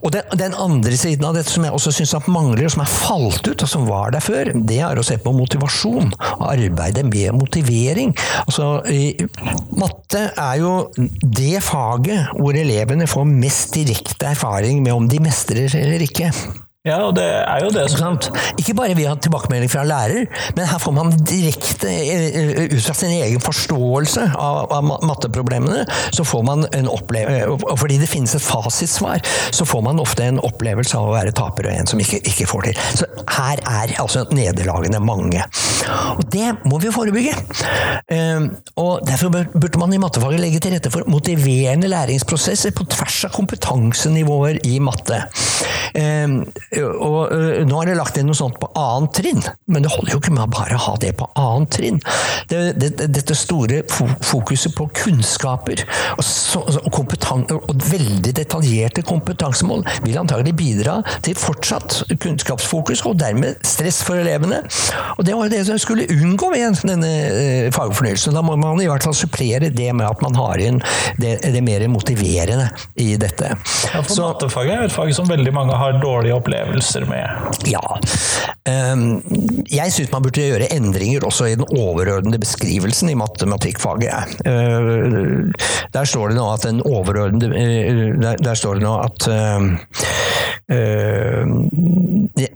og den, andre siden av dette som jeg også syns mangler, og som er falt ut, og som var der før, det er å se på motivasjon. Arbeidet med motivering. Altså, matte er jo det faget hvor elevene får mest direkte erfaring med om de mestrer eller ikke. Ja, og det er jo det som Ikke bare via tilbakemelding fra lærer, men her får man direkte, eh, ut fra sin egen forståelse av, av matteproblemene, så får man en opplevelse eh, Fordi det finnes et fasitsvar, så får man ofte en opplevelse av å være taper og en som ikke, ikke får til. Så her er altså nederlagene mange. Og det må vi forebygge. Og derfor burde man i mattefaget legge til rette for motiverende læringsprosesser på tvers av kompetansenivåer i matte og Nå er det lagt inn noe sånt på annet trinn, men det holder jo ikke med å bare ha det på annet trinn. Det, det, dette store fokuset på kunnskaper og, så, og, og, veldig detaljerte kompetansemål vil antagelig bidra til fortsatt kunnskapsfokus, og dermed stress for elevene. Og Det var det som skulle unngå ved denne fagfornyelsen. Da må man i hvert fall supplere det med at man har inn det, det mer motiverende i dette. Ja, for så, Mattefaget er et fag som veldig mange har dårlige opplevelser med? Ja. Ehm, jeg syns man burde gjøre endringer også i den overordnede beskrivelsen i matematikkfaget. Ehm, der står det nå at den overordnede Der, Der står det nå at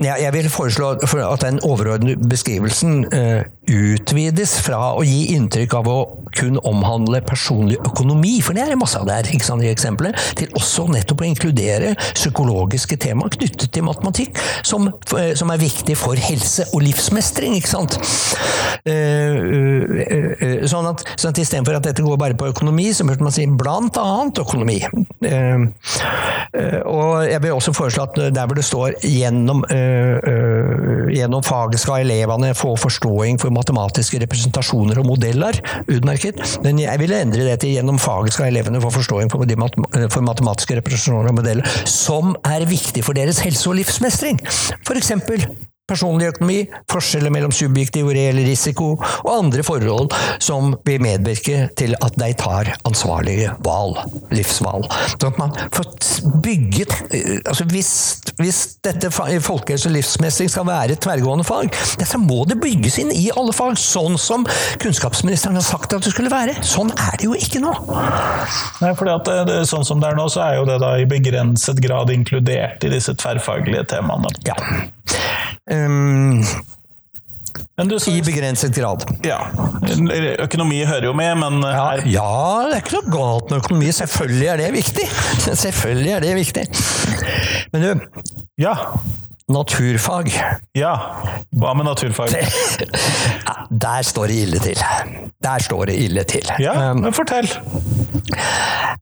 jeg vil foreslå at den overordnede beskrivelsen eh, utvides fra å gi inntrykk av å kun omhandle personlig økonomi, for det er masse av der, ikke sant, i eksempelet, til også nettopp å inkludere psykologiske tema knyttet til matematikk, som, eh, som er viktig for helse og livsmestring. ikke sant? Eh, sånn at, sånn at istedenfor at dette går bare på økonomi, så burde man si blant annet økonomi. Og jeg vil også foreslå at der hvor det står gjennom, gjennom faget skal elevene få forståing for matematiske representasjoner og modeller. Utmerket. Men jeg ville endre det til gjennom faget skal elevene få forståing for, for matematiske representasjoner og modeller som er viktig for deres helse og livsmestring. Eksempel personlig økonomi, forskjeller mellom subjektiv og reell risiko, og andre forhold som vil medvirke til at de tar ansvarlige valg, livsvalg. Sånn at man får bygget altså hvis, hvis dette folkehelse og livsmestring skal være et tverrgående fag, så må det bygges inn i alle fag, sånn som kunnskapsministeren har sagt at det skulle være. Sånn er det jo ikke nå. Nei, fordi at det, sånn som det er nå, så er jo det da i begrenset grad inkludert i disse tverrfaglige temaene. Ja. Um, så, I begrenset grad. Ja. Økonomi hører jo med, men ja, ja, det er ikke noe galt med økonomi. Selvfølgelig er det viktig. Selvfølgelig er det viktig. Men du Ja. Naturfag. Ja, hva med naturfag? Der står det ille til. Der står det ille til. Ja, um, men fortell.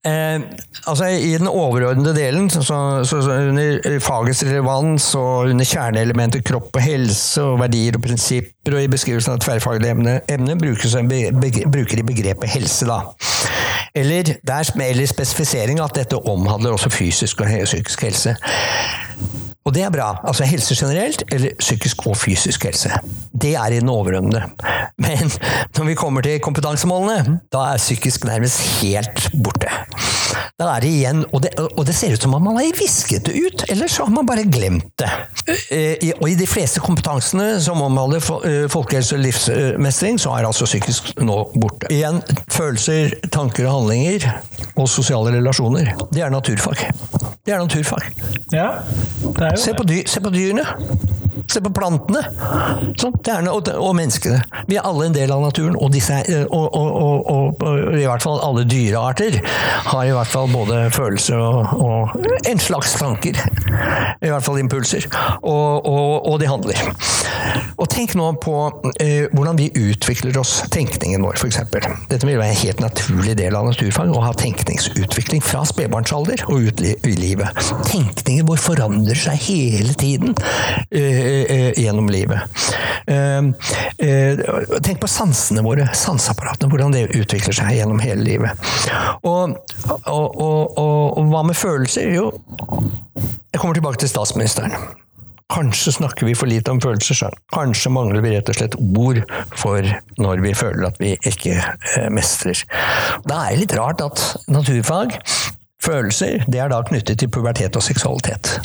Eh, altså I den overordnede delen, så, så, så, under fagets relevans og under kjerneelementet kropp og helse og verdier og prinsipper, og i beskrivelsen av tverrfaglige emne, emne bruker de begrepet helse. da. Eller, der, eller spesifisering at dette omhandler også fysisk og psykisk helse. Og det er bra. Altså helse generelt, eller psykisk og fysisk helse. Det er i den overordnede. Men når vi kommer til kompetansemålene, da er psykisk nærmest helt borte. Da er det igjen, og det, og det ser ut som om man har visket det ut, eller så har man bare glemt det. Eh, og i de fleste kompetansene som omhandler eh, folkehelse og livsmestring, så er altså psykisk nå borte. Igjen, følelser, tanker og handlinger og sosiale relasjoner. Det er naturfag. Det er naturfag. Ja, det er jo se, på dyr, se på dyrene. Se på plantene sånn, og, og, menneskene. Vi er alle en del av naturen, og, disse, og, og, i hvert fall alle dyrearter har i hvert fall både følelser og, en slags tanker. I hvert fall impulser. Og, de handler. Og tenk nå på eh, hvordan vi utvikler oss, tenkningen vår f.eks. Dette vil være en helt naturlig del av naturfag, å ha tenkningsutvikling fra spedbarnsalder og ut i livet. Tenkningen vår forandrer seg hele tiden. Eh, Eh, gjennom livet. Eh, eh, tenk på sansene våre, sanseapparatene, hvordan det utvikler seg gjennom hele livet. Og, og, og, og hva med følelser? Jo, jeg kommer tilbake til statsministeren. Kanskje snakker vi for lite om følelser selv. Kanskje mangler vi rett og slett ord for når vi føler at vi ikke mestrer. Da er det litt rart at naturfag Følelser det er da knyttet til pubertet og seksualitet.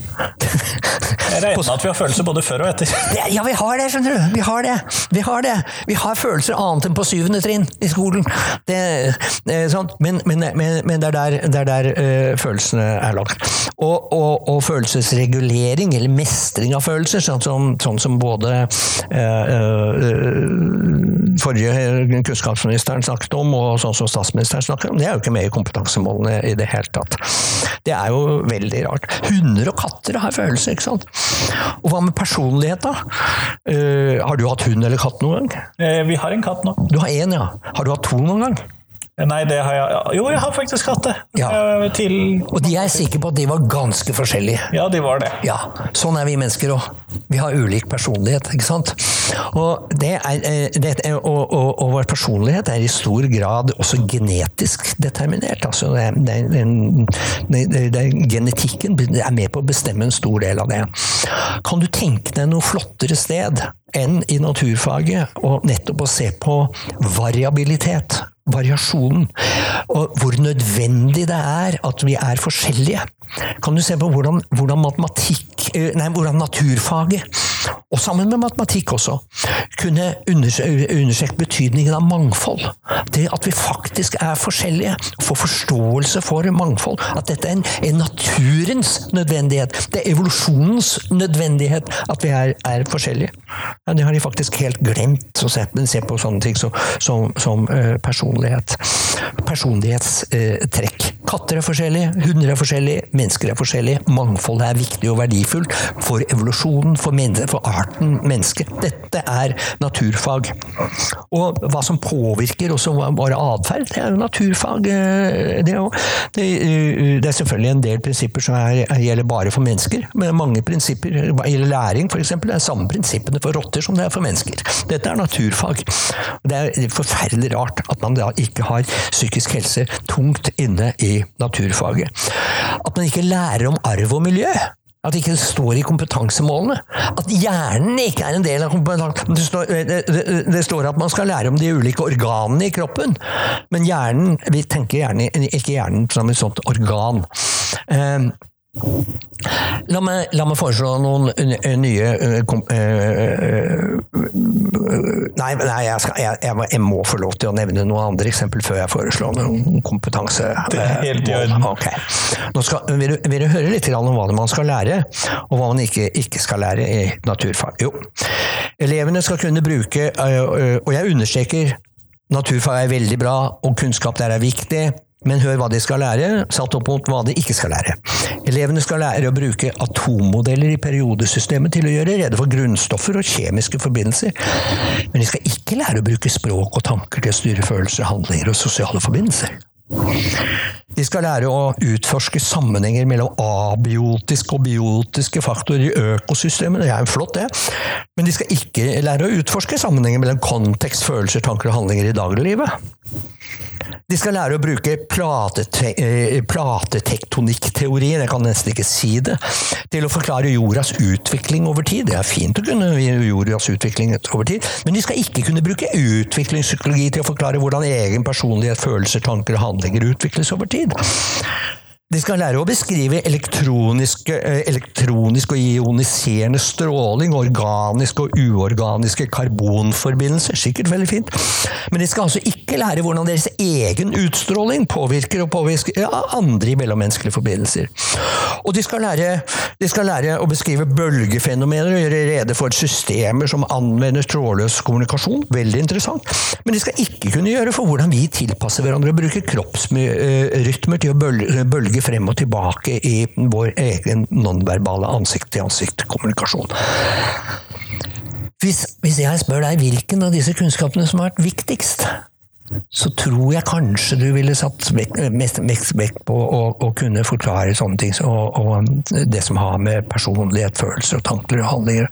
Jeg regner med at vi har følelser både før og etter. Ja, vi har det, skjønner du. Vi har det. Vi har det. Vi har følelser annet enn på syvende trinn i skolen. Det, det sånn. men, men, men, men, det er der, det er der øh, følelsene er lagt. Og, og, og, følelsesregulering, eller mestring av følelser, sånn som, sånn som både øh, øh, forrige kunnskapsministeren snakket om, og sånn som statsministeren snakket om, det er jo ikke med i kompetansemålene i det hele tatt tatt. Det er jo veldig rart. Hunder og katter har følelser, ikke sant. Og hva med personlighet, da? Uh, har du hatt hund eller katt noen gang? Eh, vi har en katt nå. Du har én, ja. Har du hatt to noen gang? Nei, det har jeg Jo, jeg har faktisk hatt det. Ja. Eh, til Og de er sikre på at de var ganske forskjellige. Ja, de var det. Ja, Sånn er vi mennesker òg. Vi har ulik personlighet, ikke sant. Og, det er, eh, det, og, og, og, vår personlighet er i stor grad også genetisk determinert. Altså det, det, det, genetikken er med på å bestemme en stor del av det. Kan du tenke deg noe flottere sted enn i naturfaget, og nettopp å se på variabilitet? Variasjonen, og hvor nødvendig det er at vi er forskjellige. Kan du se på hvordan, hvordan, eh, nei, hvordan naturfaget, og sammen med matematikk også, kunne understreke betydningen av mangfold. Det at vi faktisk er forskjellige, få forståelse for mangfold. At dette er en, en naturens nødvendighet. Det er evolusjonens nødvendighet at vi er, er forskjellige. Ja, det har de faktisk helt glemt å se, på sånne ting som, som, som uh, personlighet. Personlighetstrekk. Katter er forskjellige, hunder er forskjellige, mennesker er forskjellige. Mangfoldet er viktig og verdifullt for evolusjonen, for, for arten menneske. Dette er naturfag. Og hva som påvirker også vår atferd, det er jo naturfag. det det, det, det, er selvfølgelig en del prinsipper som er, gjelder bare for mennesker, men mange prinsipper gjelder læring, f.eks. Det er samme prinsippene for rotter som det er for mennesker. Dette er naturfag. Det er forferdelig rart at man da ikke har psykisk helse tungt inne i naturfaget. At man ikke lærer om arv og miljø. At det ikke står i kompetansemålene. At hjernen ikke er en del av kompetansen. Det står, det, det, det står at man skal lære om de ulike organene i kroppen, men hjernen Vi tenker gjerne, ikke hjernen som et sånt organ. Eh, La meg, la meg, foreslå noen nye Nei, nei jeg, skal, jeg, jeg, må få lov til å nevne noen andre eksempel før jeg foreslår noen kompetanse. Det er helt i orden. Okay. Nå skal, vil, du, vil, du, høre litt om hva man skal lære, og hva man ikke, ikke skal lære i naturfag? Jo, elevene skal kunne bruke, og jeg understreker naturfag er veldig bra, og kunnskap der er viktig. Men hør hva de skal lære, satt opp mot hva de ikke skal lære. Elevene skal lære å bruke atommodeller i periodesystemet til å gjøre rede for grunnstoffer og kjemiske forbindelser. Men de skal ikke lære å bruke språk og tanker til å styre følelser, handlinger og sosiale forbindelser. De skal lære å utforske sammenhenger mellom abiotiske og biotiske faktorer i økosystemet. Det er jo flott, det. Men de skal ikke lære å utforske sammenhenger mellom kontekst, følelser, tanker og handlinger i dagliglivet. De skal lære å bruke eh, platetektonikkteorien, jeg kan nesten ikke si det, til å forklare jordas utvikling over tid. Det er fint å kunne jordas utvikling over tid, men de skal ikke kunne bruke utviklingspsykologi til å forklare hvordan egen personlighet, følelser, tanker og handlinger utvikles over tid. De skal lære å beskrive elektronisk, eh, elektronisk og ioniserende stråling, organiske og uorganiske karbonforbindelser. Sikkert veldig fint. Men de skal altså ikke lære hvordan deres egen utstråling påvirker og påvirker andre i mellommenneskelige forbindelser. Og de skal, lære, de skal lære å beskrive bølgefenomener og gjøre rede for systemer som anvender trådløs kommunikasjon. Veldig interessant. Men de skal ikke kunne gjøre for hvordan vi tilpasser hverandre og bruker kroppsrytmer til å bølge frem og tilbake i vår egen nonverbale ansikt-til-ansikt-kommunikasjon. Hvis, hvis, jeg spør deg hvilken av disse kunnskapene som har vært viktigst, så tror jeg kanskje du ville satt mest vekt på å, å, kunne forklare sånne ting og, og, det som har med personlighet, følelser, og tanker og handlinger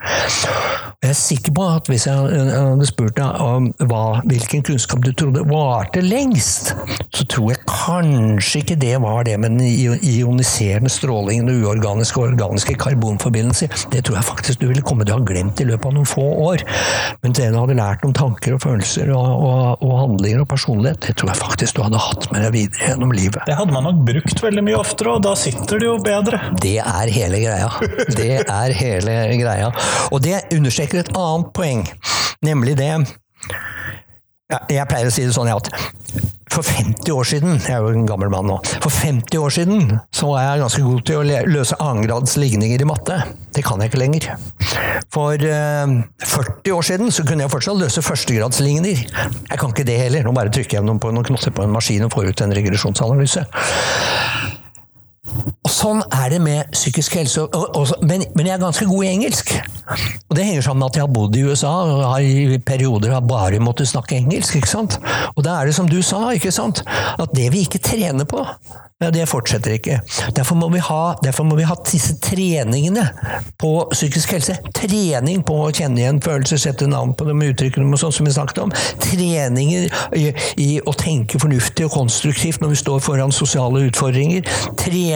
Jeg er sikker på at hvis jeg hadde spurt deg om hva, hvilken kunnskap du trodde varte lengst, så tror jeg kanskje ikke det var det med den ioniserende strålingen og uorganiske og organiske karbonforbindelser. Det tror jeg faktisk du ville komme til å ha glemt i løpet av noen få år. Men det du hadde lært om tanker og følelser og, og, og handlinger og personlighet, det tror jeg faktisk du hadde hatt med deg videre gjennom livet. Det hadde man nok brukt veldig mye oftere, og da sitter det jo bedre. Det er hele greia. Det er hele greia. Og det understreker et annet poeng, nemlig det Jeg pleier å si det sånn at for 50 år siden Jeg er jo en gammel mann nå. For 50 år siden så var jeg ganske god til å løse annengrads ligninger i matte. Det kan jeg ikke lenger. For eh, 40 år siden så kunne jeg fortsatt løse førstegradsligninger. Jeg kan ikke det heller. Nå bare trykker jeg på noen knotter på en maskin og får ut en regresjonsanalyse. Og Sånn er det med psykisk helse. Men, men, jeg er ganske god i engelsk. Og Det henger sammen med at jeg har bodd i USA og har i perioder har bare måttet snakke engelsk. ikke sant? Og da er det som du sa, ikke sant? at det vi ikke trener på, ja, det fortsetter ikke. Derfor må, ha, derfor må, vi ha, disse treningene på psykisk helse. Trening på å kjenne igjen følelser, sette navn på dem, uttrykke dem og sånn som vi snakket om. Treninger i, i, å tenke fornuftig og konstruktivt når vi står foran sosiale utfordringer.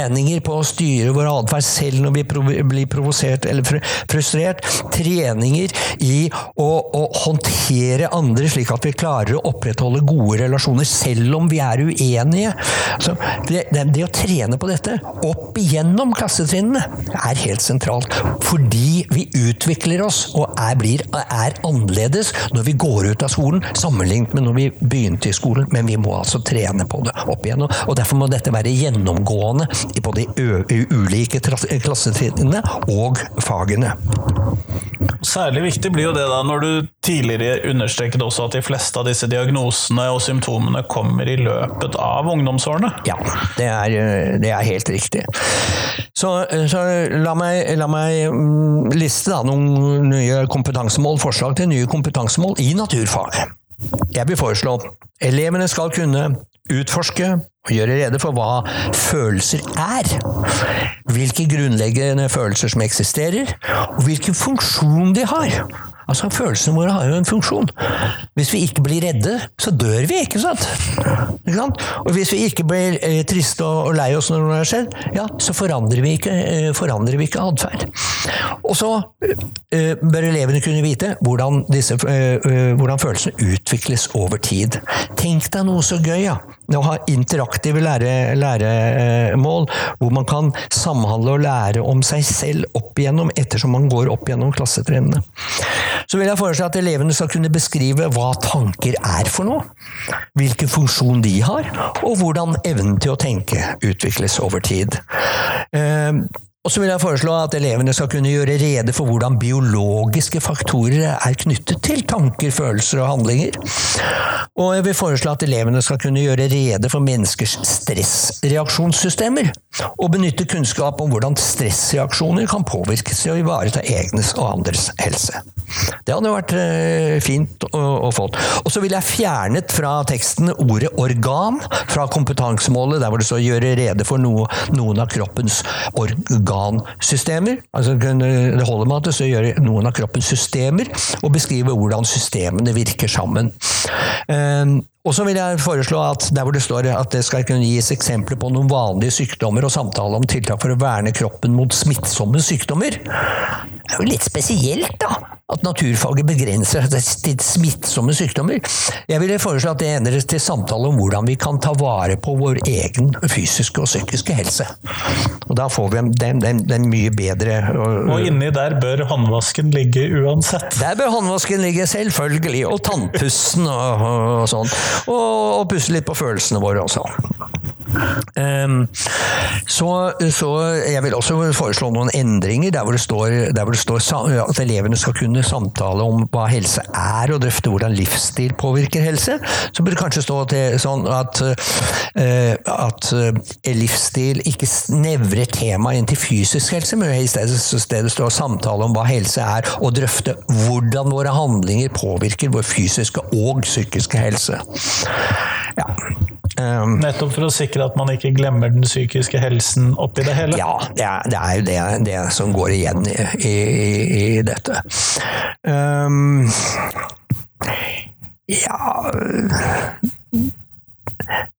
Treninger på å styre vår atferd selv når vi blir provosert eller frustrert. Treninger i å, å håndtere andre slik at vi klarer å opprettholde gode relasjoner selv om vi er uenige. Så det, det å trene på dette opp igjennom klassetrinnene er helt sentralt. Fordi vi utvikler oss og er, blir, er, annerledes når vi går ut av skolen, sammenlignet med når vi begynte i skolen. Men vi må altså trene på det opp igjennom. Og derfor må dette være gjennomgående på de ulike klassetrinnene og fagene. Særlig viktig blir jo det da når du tidligere understreket også at de fleste av disse diagnosene og symptomene kommer i løpet av ungdomsårene. Ja, det er, det er helt riktig. Så, så la, meg, la, meg, mm, liste da noen nye kompetansemål, forslag til nye kompetansemål i naturfag. Jeg vil foreslå elevene skal kunne utforske og gjøre rede for hva følelser er. Hvilke grunnleggende følelser som eksisterer, og hvilken funksjon de har. Altså, Følelsene våre har jo en funksjon. Hvis vi ikke blir redde, så dør vi, ikke sant? Ikke sant? Og hvis vi ikke blir eh, triste og, og lei oss når noe har skjedd, ja, så forandrer vi ikke, eh, forandrer vi ikke atferd. Og så eh, bør elevene kunne vite hvordan, disse, eh, eh, hvordan følelsene utvikles over tid. Tenk deg noe så gøy, ja. Å ha interaktive lære, læremål, hvor man kan samhandle og lære om seg selv opp igjennom ettersom man går opp gjennom klassetrinnene. Så vil jeg foreslå at elevene skal kunne beskrive hva tanker er for noe, hvilken funksjon de har, og hvordan evnen til å tenke utvikles over tid. Og så vil jeg foreslå at elevene skal kunne gjøre rede for hvordan biologiske faktorer er knyttet til tanker, følelser og handlinger. Og jeg vil foreslå at elevene skal kunne gjøre rede for menneskers stressreaksjonssystemer, og benytte kunnskap om hvordan stressreaksjoner kan påvirkes til å ivareta egnes og andres helse. Det hadde vært eh, fint å, å få. Og så ville jeg fjernet fra teksten ordet organ fra kompetansemålet, der hvor det står 'gjøre rede for noe, noen av kroppens organsystemer'. Altså, det holder med at det står 'gjøre noen av kroppens systemer', og beskrive hvordan systemene virker sammen. Um, og så vil jeg foreslå at der hvor det står at det skal kunne gis eksempler på noen vanlige sykdommer og samtale om tiltak for å verne kroppen mot smittsomme sykdommer. Det er jo litt spesielt, da, at naturfaget begrenser seg til smittsomme sykdommer. Jeg ville foreslå at det endres til samtale om hvordan vi kan ta vare på vår egen fysiske og psykiske helse. Og da får vi den, den, den mye bedre og, og inni der bør håndvasken ligge uansett? Der bør håndvasken ligge, selvfølgelig. Og tannpussen og, og sånn og, og pusse litt på følelsene våre også. Um, så, så, jeg vil også foreslå noen endringer der hvor, det står, der hvor det står at elevene skal kunne samtale om hva helse er, og drøfte hvordan livsstil påvirker helse. Så burde det kanskje stå til, sånn at, uh, at uh, livsstil ikke snevrer temaet inn til fysisk helse, men i stedet, stedet står samtale om hva helse er, og drøfte hvordan våre handlinger påvirker vår fysiske og psykiske helse. Ja. Um, Nettopp for å sikre at man ikke glemmer den psykiske helsen oppi det hele? Ja, det er, det er jo det, det, som går igjen i, i, i dette. Um, ja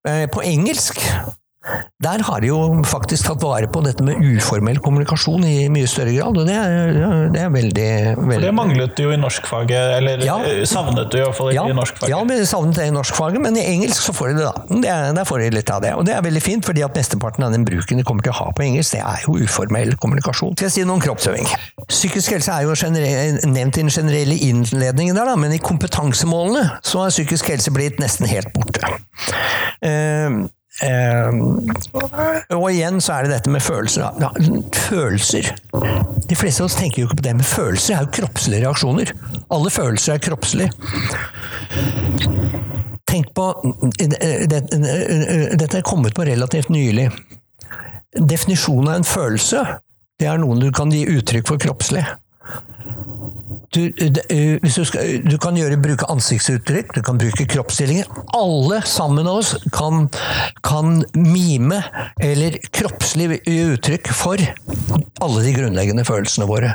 eh, På engelsk der har de jo faktisk tatt vare på dette med uformell kommunikasjon i mye større grad, og det er, det er veldig, veldig For det manglet du jo i norskfaget, eller ja, savnet du iallfall ja, i norskfaget? Ja, men savnet det i norskfaget, men i engelsk så får de det, da. Det, der får de litt av det. Og det er veldig fint, fordi at mesteparten av den bruken de kommer til å ha på engelsk, det er jo uformell kommunikasjon. Skal jeg si noe om kroppsøving? Psykisk helse er jo nevnt i den generelle innledningen der, da, men i kompetansemålene så har psykisk helse blitt nesten helt borte. Uh, og igjen så er det dette med følelser. Ja, følelser. De fleste av oss tenker jo ikke på det, men følelser er jo kroppslige reaksjoner. Alle følelser er kroppslige. Tenk på Dette er kommet på relativt nylig. Definisjonen av en følelse, det er noen du kan gi uttrykk for kroppslig. Du, du, skal, du, kan gjøre, bruke ansiktsuttrykk, du kan bruke kroppsstillinger. Alle sammen av oss kan, kan mime eller kroppslig uttrykk for alle de grunnleggende følelsene våre.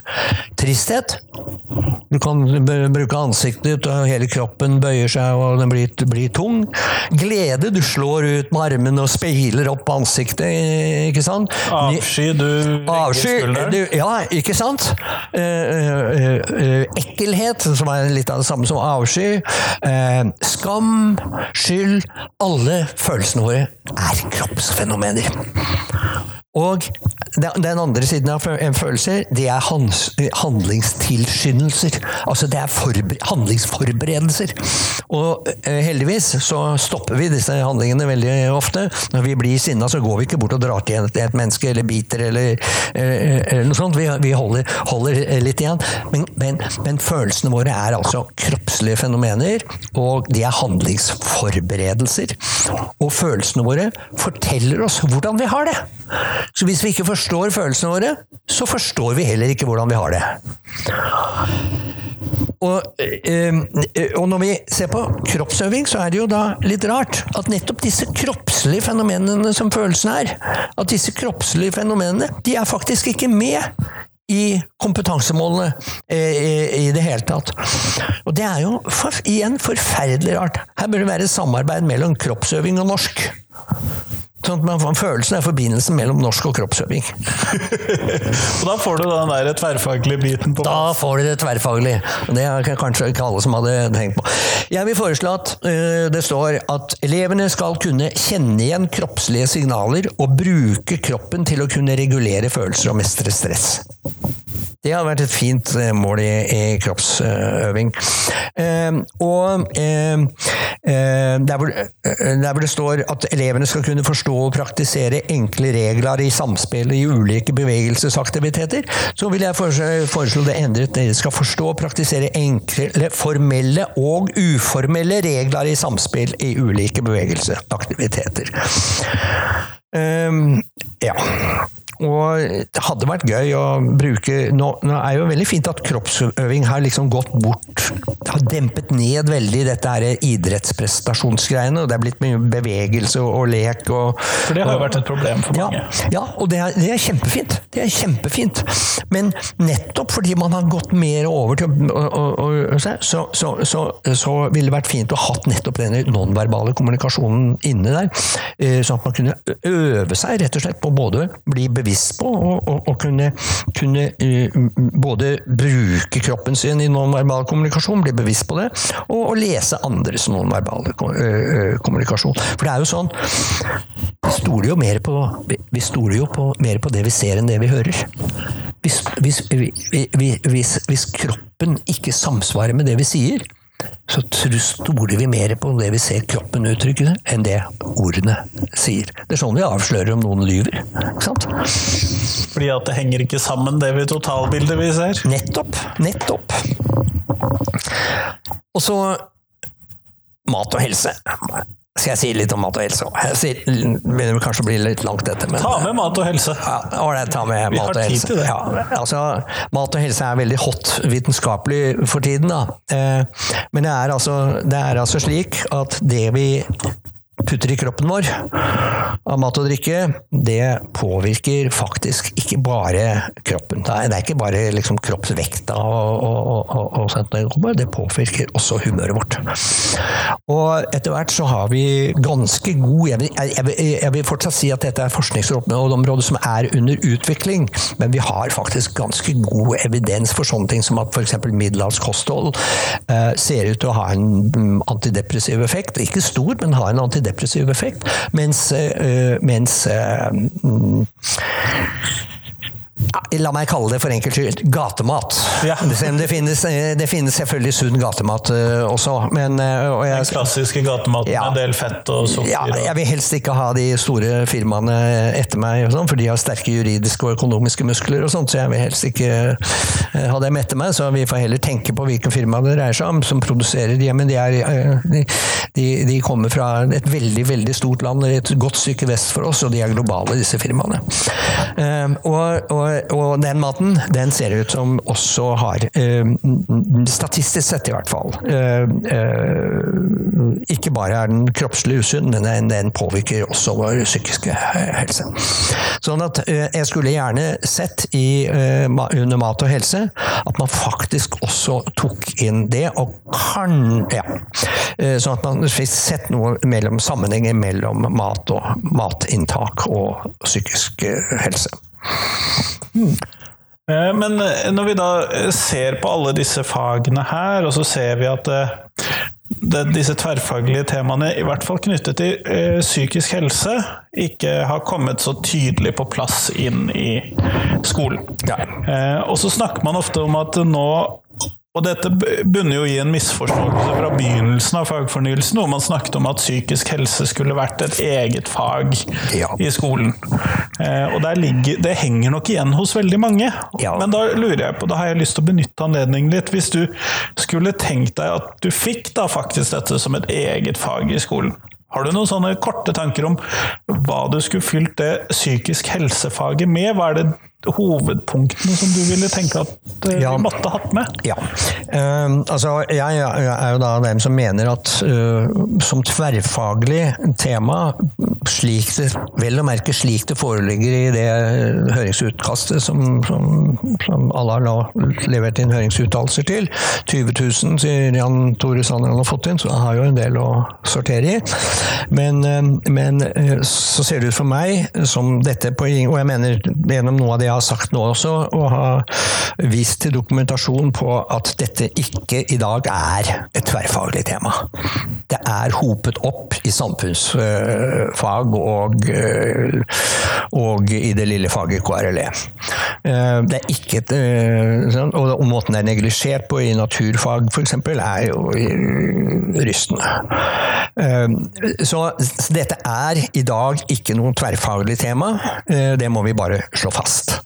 Tristhet. Du kan bruke ansiktet, og hele kroppen bøyer seg og den blir, blir tung. Glede. Du slår ut med armene og speiler opp ansiktet, ikke sant? Avsky. Du Avsky, du, Ja, ikke sant? Uh, ekkelhet, som er litt av det samme som avsky, eh, skam, skyld Alle følelsene våre er kroppsfenomener. Og den andre siden av følelser, det er handlingstilskyndelser. Altså det er handlingsforberedelser. Og eh, heldigvis så stopper vi disse handlingene veldig ofte. Når vi blir sinna, så går vi ikke bort og drar til et menneske eller biter eller, eller noe sånt. Vi, vi holder, holder, litt igjen. Men, men, men, følelsene våre er altså kroppslige fenomener, og de er handlingsforberedelser. Og følelsene våre forteller oss hvordan vi har det. Så hvis vi ikke forstår følelsene våre, så forstår vi heller ikke hvordan vi har det. Og, øh, og, når vi ser på kroppsøving, så er det jo da litt rart at nettopp disse kroppslige fenomenene som følelsene er, at disse kroppslige fenomenene, de er faktisk ikke med i kompetansemålene i det hele tatt. Og det er jo igjen forferdelig rart. Her bør det være samarbeid mellom kroppsøving og norsk. Sånn at man får følelsen av forbindelsen mellom norsk og kroppsøving. og da får du den der tverrfaglige biten på Da får du det tverrfaglige. Det er kanskje ikke alle som hadde tenkt på. Jeg vil foreslå at uh, det står at elevene skal kunne kjenne igjen kroppslige signaler og bruke kroppen til å kunne regulere følelser og mestre stress. Det har vært et fint eh, mål i, i kroppsøving. Uh, og uh, der hvor, der, hvor, det står at elevene skal kunne forstå og praktisere enkle regler i samspill i ulike bevegelsesaktiviteter, så vil jeg foreslå det endret. Dere skal forstå og praktisere enkle, formelle og uformelle regler i samspill i ulike bevegelsesaktiviteter. Um, ja. Og det hadde vært gøy å bruke Nå, nå er jo veldig fint at kroppsøving har liksom gått bort Har dempet ned veldig dette her idrettsprestasjonsgreiene. og Det er blitt mye bevegelse og, og lek. Og, for det har jo vært et problem for mange. Ja, ja og det er, det er, kjempefint. Det er kjempefint. Men nettopp fordi man har gått mer over til å så, så, så, så ville det vært fint å ha nettopp denne nonverbale kommunikasjonen inne der. Eh, sånn at man kunne øve seg rett og slett på både bli bevisst bevisst på å kunne, kunne uh, både bruke kroppen sin i nonverbal kommunikasjon, bli bevisst på det, og, og lese andres nonverbale uh, kommunikasjon. For det er jo sånn Vi stoler jo mer på, vi stoler jo på, mer på det vi ser, enn det vi hører. Hvis, hvis, hvis, hvis kroppen ikke samsvarer med det vi sier, så stoler vi mer på det vi ser kroppen uttrykke, enn det ordene sier. Det er sånn vi avslører om noen lyver. Ikke sant? Fordi at det henger ikke sammen, det vi totalbildet vi ser? Nettopp. Nettopp. Og så mat og helse. Skal jeg si litt om mat og helse òg? Det begynner kanskje å bli litt langt, dette. Men, ta med mat og helse! Ja, ålreit, ta med mat og helse. Ja, altså, mat og helse er veldig hot vitenskapelig for tiden, da. Eh, men det er, altså, det er altså slik at det vi putter i kroppen vår av mat og drikke, det påvirker faktisk ikke bare kroppen. Det er, ikke bare liksom kroppsvekta og, og, og, og det påvirker også humøret vårt. Og etter hvert så har vi ganske god Jeg vil, jeg vil, jeg vil fortsatt si at dette er forskningsområdet som er under utvikling, men vi har faktisk ganske god evidens for sånne ting som at f.eks. middelhavskosthold kosthold eh, ser ut til å ha en mm, antidepressiv effekt. Ikke stor, men har en antidepressiv depressiv effekt. Mens, eh, mens eh, mm, La meg kalle det for enkelt skyld gatemat. Ja. Det, finnes, eh, det, finnes, selvfølgelig sunn gatemat også, men jeg, Den klassiske gatematen ja, med en del fett og sukker? Ja, jeg vil helst ikke ha de store firmaene etter meg, sånt, for de har sterke juridiske og økonomiske muskler, og sånt, så jeg vil helst ikke ha dem etter meg. Så vi får heller tenke på hvilke firma det dreier seg om som produserer de, men de er de, de, kommer fra et veldig veldig stort land, et godt stykke vest for oss, og de er globale, disse firmaene. Og, og, og, den maten den ser ut som også har, uh, statistisk sett i hvert fall, uh, ikke bare er den kroppslig usunn, men den, påvirker også vår psykiske helse. Sånn at jeg skulle gjerne sett i, under mat og helse at man faktisk også tok inn det, og kan ja, sånn at man fikk sett noe mellom sammenhenger mellom mat og matinntak og psykisk eh, helse. Hmm. Men eh, når vi da ser på alle disse fagene her, og så ser vi at det, disse tverrfaglige temaene, i hvert fall knyttet til eh, psykisk helse, ikke har kommet så tydelig på plass inn i skolen. Ja. Eh, og så snakker man ofte om at nå og dette bunner jo i en misforståelse fra begynnelsen av fagfornyelsen, hvor man snakket om at psykisk helse skulle vært et eget fag ja. i skolen. Eh, og ligger, det henger nok igjen hos veldig mange. Ja. Men da lurer jeg på, da har jeg lyst til å benytte anledningen litt. Hvis du skulle tenkt deg at du fikk da faktisk dette som et eget fag i skolen. Har du noen sånne korte tanker om hva du skulle fylt det psykisk helsefaget med? Hva er det hovedpunktene som du ville tenke at vi Ja. måtte hatt med? Ja. Uh, altså, jeg, jeg er jo da dem som mener at uh, som tverrfaglig tema, slik det, vel å merke slik det foreligger i det høringsutkastet som, som, som alle har nå levert inn høringsuttalelser til, 20 000 sier Jan Tore Sanner han har fått inn, så han har jo en del å sortere i. Men, uh, men eh, så ser det ut for meg som dette på Og jeg mener gjennom noe av det jeg har sagt nå også, og har vist til dokumentasjon på at dette ikke i dag er et tverrfaglig tema. Det er hopet opp i samfunnsfag og, eh, og i det lille faget KRLE. Eh, Det er ikke et, eh, sånn, og måten det er neglisjert på i naturfag f.eks., er jo rystende. Så dette er i dag ikke noe tverrfaglig tema. Det må vi bare slå fast.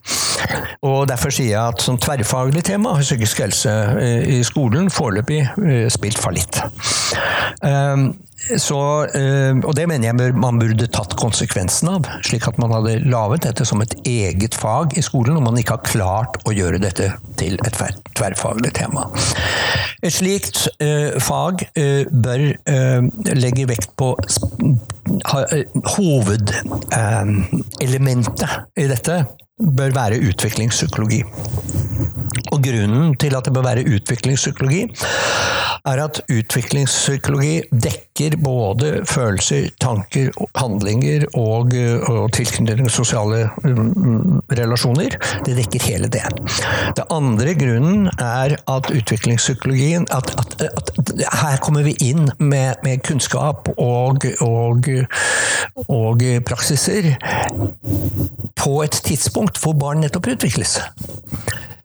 Og Derfor sier jeg at som tverrfaglig tema har psykisk helse eh, i skolen foreløpig eh, spilt fallitt. Eh, Så, eh, og det mener jeg man burde tatt konsekvensen av, slik at man hadde laget dette som et eget fag i skolen, og man ikke har klart å gjøre dette til et tverrfaglig tema. Et slikt eh, fag bør legge vekt på Hovedelementet i dette bør være utviklingspsykologi. Og grunnen til at det bør være utviklingspsykologi, er at utviklingspsykologi dekker både følelser, tanker, handlinger og, og tilknytning sosiale mm, relasjoner. Det dekker hele det. Det andre grunnen er at utviklingspsykologien at, at, at her kommer vi inn med, med kunnskap og, og, og praksiser på et tidspunkt hvor barn nettopp utvikles.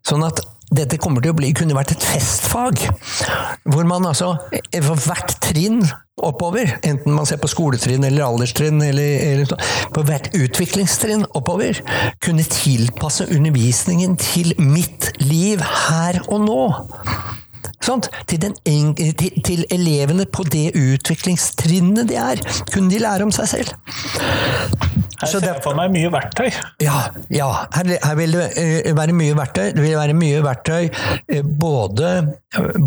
Sånn at dette kommer til å bli, kunne vært et festfag, hvor man altså for hvert trinn oppover, enten man ser på skoletrinn eller alderstrinn, eller, eller på hvert utviklingstrinn oppover, kunne tilpasse undervisningen til mitt liv her og nå. Sånt? Til, til, til elevene på det utviklingstrinnet de er, kunne de lære om seg selv. Her ser jeg for meg mye verktøy. Ja, ja her, her vil det eh, være mye verktøy. Det vil være mye verktøy, eh, både,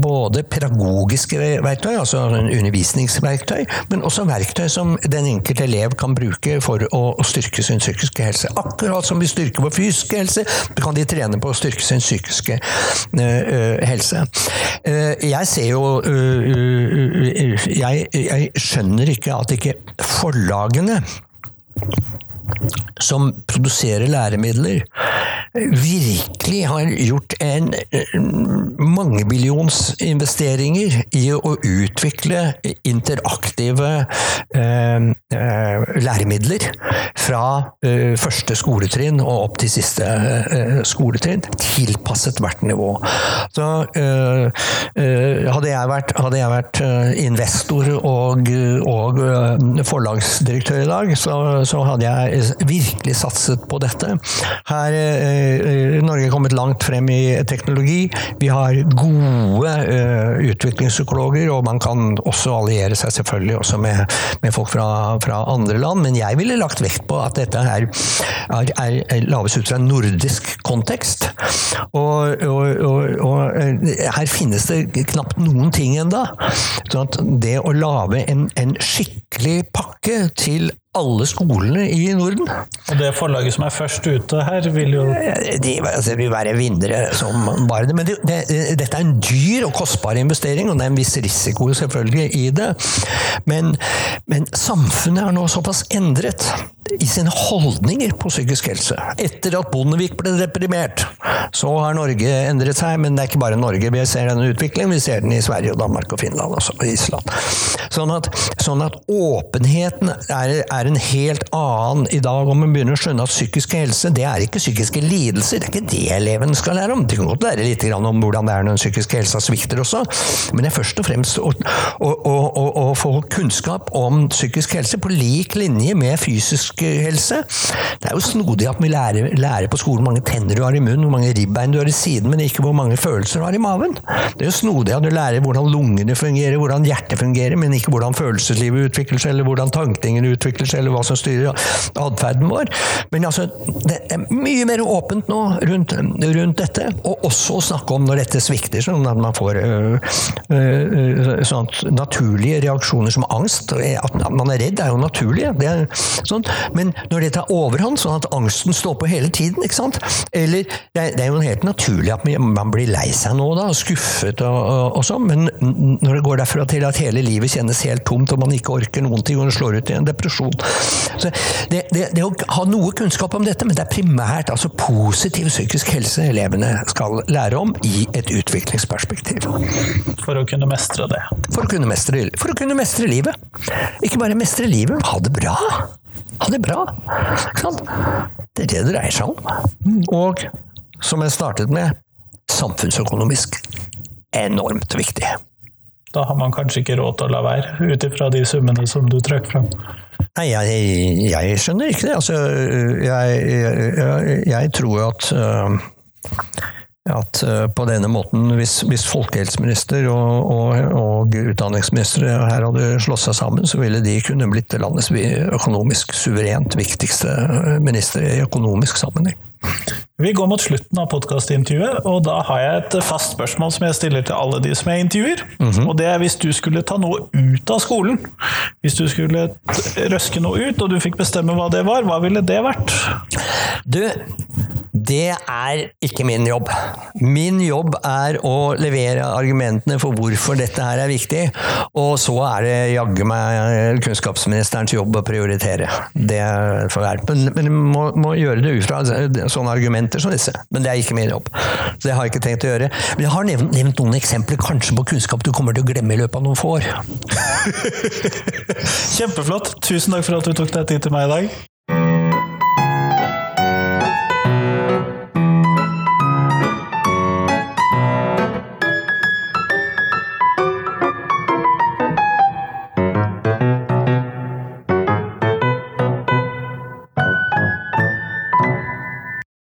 både pedagogiske verktøy, altså undervisningsverktøy, men også verktøy som den enkelte elev kan bruke for å, å styrke sin psykiske helse. Akkurat som vi styrker vår fysiske helse, kan de trene på å styrke sin psykiske uh, helse. Uh, jeg ser jo uh, jeg, jeg skjønner ikke at ikke forlagene som produserer læremidler, virkelig har gjort en eh, mangebillions-investeringer i å utvikle interaktive eh, eh, læremidler fra eh, første skoletrinn og opp til siste eh, skoletrinn, tilpasset hvert nivå. Så eh, hadde jeg vært, hadde jeg vært investor og, og forlagsdirektør i dag, så, så hadde jeg virkelig satset på dette. Her eh, Norge er kommet langt frem i teknologi. Vi har gode eh, utviklingspsykologer, og man kan også alliere seg selvfølgelig også med, med folk fra, fra andre land, men jeg ville lagt vekt på at dette her er, er, er lages ut fra en nordisk kontekst. Og, og, og, og eh, her finnes det knapt noen ting ennå. Sånn det å lage en, en skikkelig pakke til alle skolene i Norden Og det forlaget som er først ute her, vil jo de altså, vil være vinnere som bare det. Men det, det, dette er en dyr og kostbar investering, og det er en viss risiko selvfølgelig i det. Men, men samfunnet er nå såpass endret i sine holdninger på psykisk helse. Etter at Bondevik ble deprimert, så har Norge endret seg. Men det er ikke bare Norge vi ser denne utviklingen, vi ser den i Sverige, og Danmark og Finland også, og Island. Sånn at, sånn at åpenheten er, er en helt annen i dag, og man begynner å skjønne at psykisk helse det er ikke psykiske lidelser. Det er ikke det eleven skal lære om. Det kan godt lære litt om hvordan det er når den psykiske helsa svikter også, men det er først og fremst å, å, å, å, få kunnskap om psykisk helse på lik linje med fysisk helse. Det er jo snodig at vi lærer, lærer på skolen hvor mange tenner du har i munnen, hvor mange ribbein du har i siden, men ikke hvor mange følelser du har i maven. Det er jo snodig at du lærer hvordan lungene fungerer, hvordan hjertet fungerer, men ikke hvordan følelseslivet utvikler seg, eller hvordan tankningene utvikler seg, eller hva som styrer atferden vår. Men altså, det er mye mer åpent nå rundt, rundt dette, og også å snakke om når dette svikter, sånn at man får øh, øh, sånn naturlige reaksjoner som angst. At man er redd er jo naturlig, det er sånn. men når det tar overhånd, sånn at angsten står på hele tiden, ikke sant? eller det er, jo helt naturlig at man blir lei seg nå, da, skuffet og, og, og sånn, men når det går derfra til at hele livet kjennes helt tomt, og man ikke orker noen ting, og slår ut i en depresjon Så det, det, det, å ha noe kunnskap om dette, men det er primært altså positiv psykisk helse elevene skal lære om i et utviklingsperspektiv. For å kunne mestre det? For å kunne mestre, for å kunne mestre livet. Ikke bare mestre livet, ha det bra. Ha det bra. Ikke sant? Det er det det dreier seg om. Og som jeg startet med, samfunnsøkonomisk enormt viktig. Da har man kanskje ikke råd til å la være, ut ifra de summene som du trakk fram? Nei, jeg, jeg, skjønner ikke det. Altså, jeg, jeg, jeg tror at uh, at uh, på denne måten, hvis, hvis folkehelseminister og, og, og utdanningsminister her hadde slått seg sammen, så ville de kunne blitt landets økonomisk suverent viktigste minister i økonomisk sammenheng. Vi går mot slutten av podkastintervjuet, og da har jeg et fast spørsmål som jeg stiller til alle de som jeg intervjuer. Mm -hmm. Og det er hvis du skulle ta noe ut av skolen, hvis du skulle røske noe ut, og du fikk bestemme hva det var, hva ville det vært? Du, det er ikke min jobb. Min jobb er å levere argumentene for hvorfor dette her er viktig, og så er det jaggu meg kunnskapsministerens jobb å prioritere. Det får være. Men, men må, må gjøre det ut fra sånne argumenter som disse. Men det er ikke min jobb. Så det har jeg ikke tenkt å gjøre. Men jeg har nevnt, nevnt noen eksempler kanskje på kunnskap du kommer til å glemme i løpet av noen få år. Kjempeflott. Tusen takk for at du tok deg tid til meg i dag.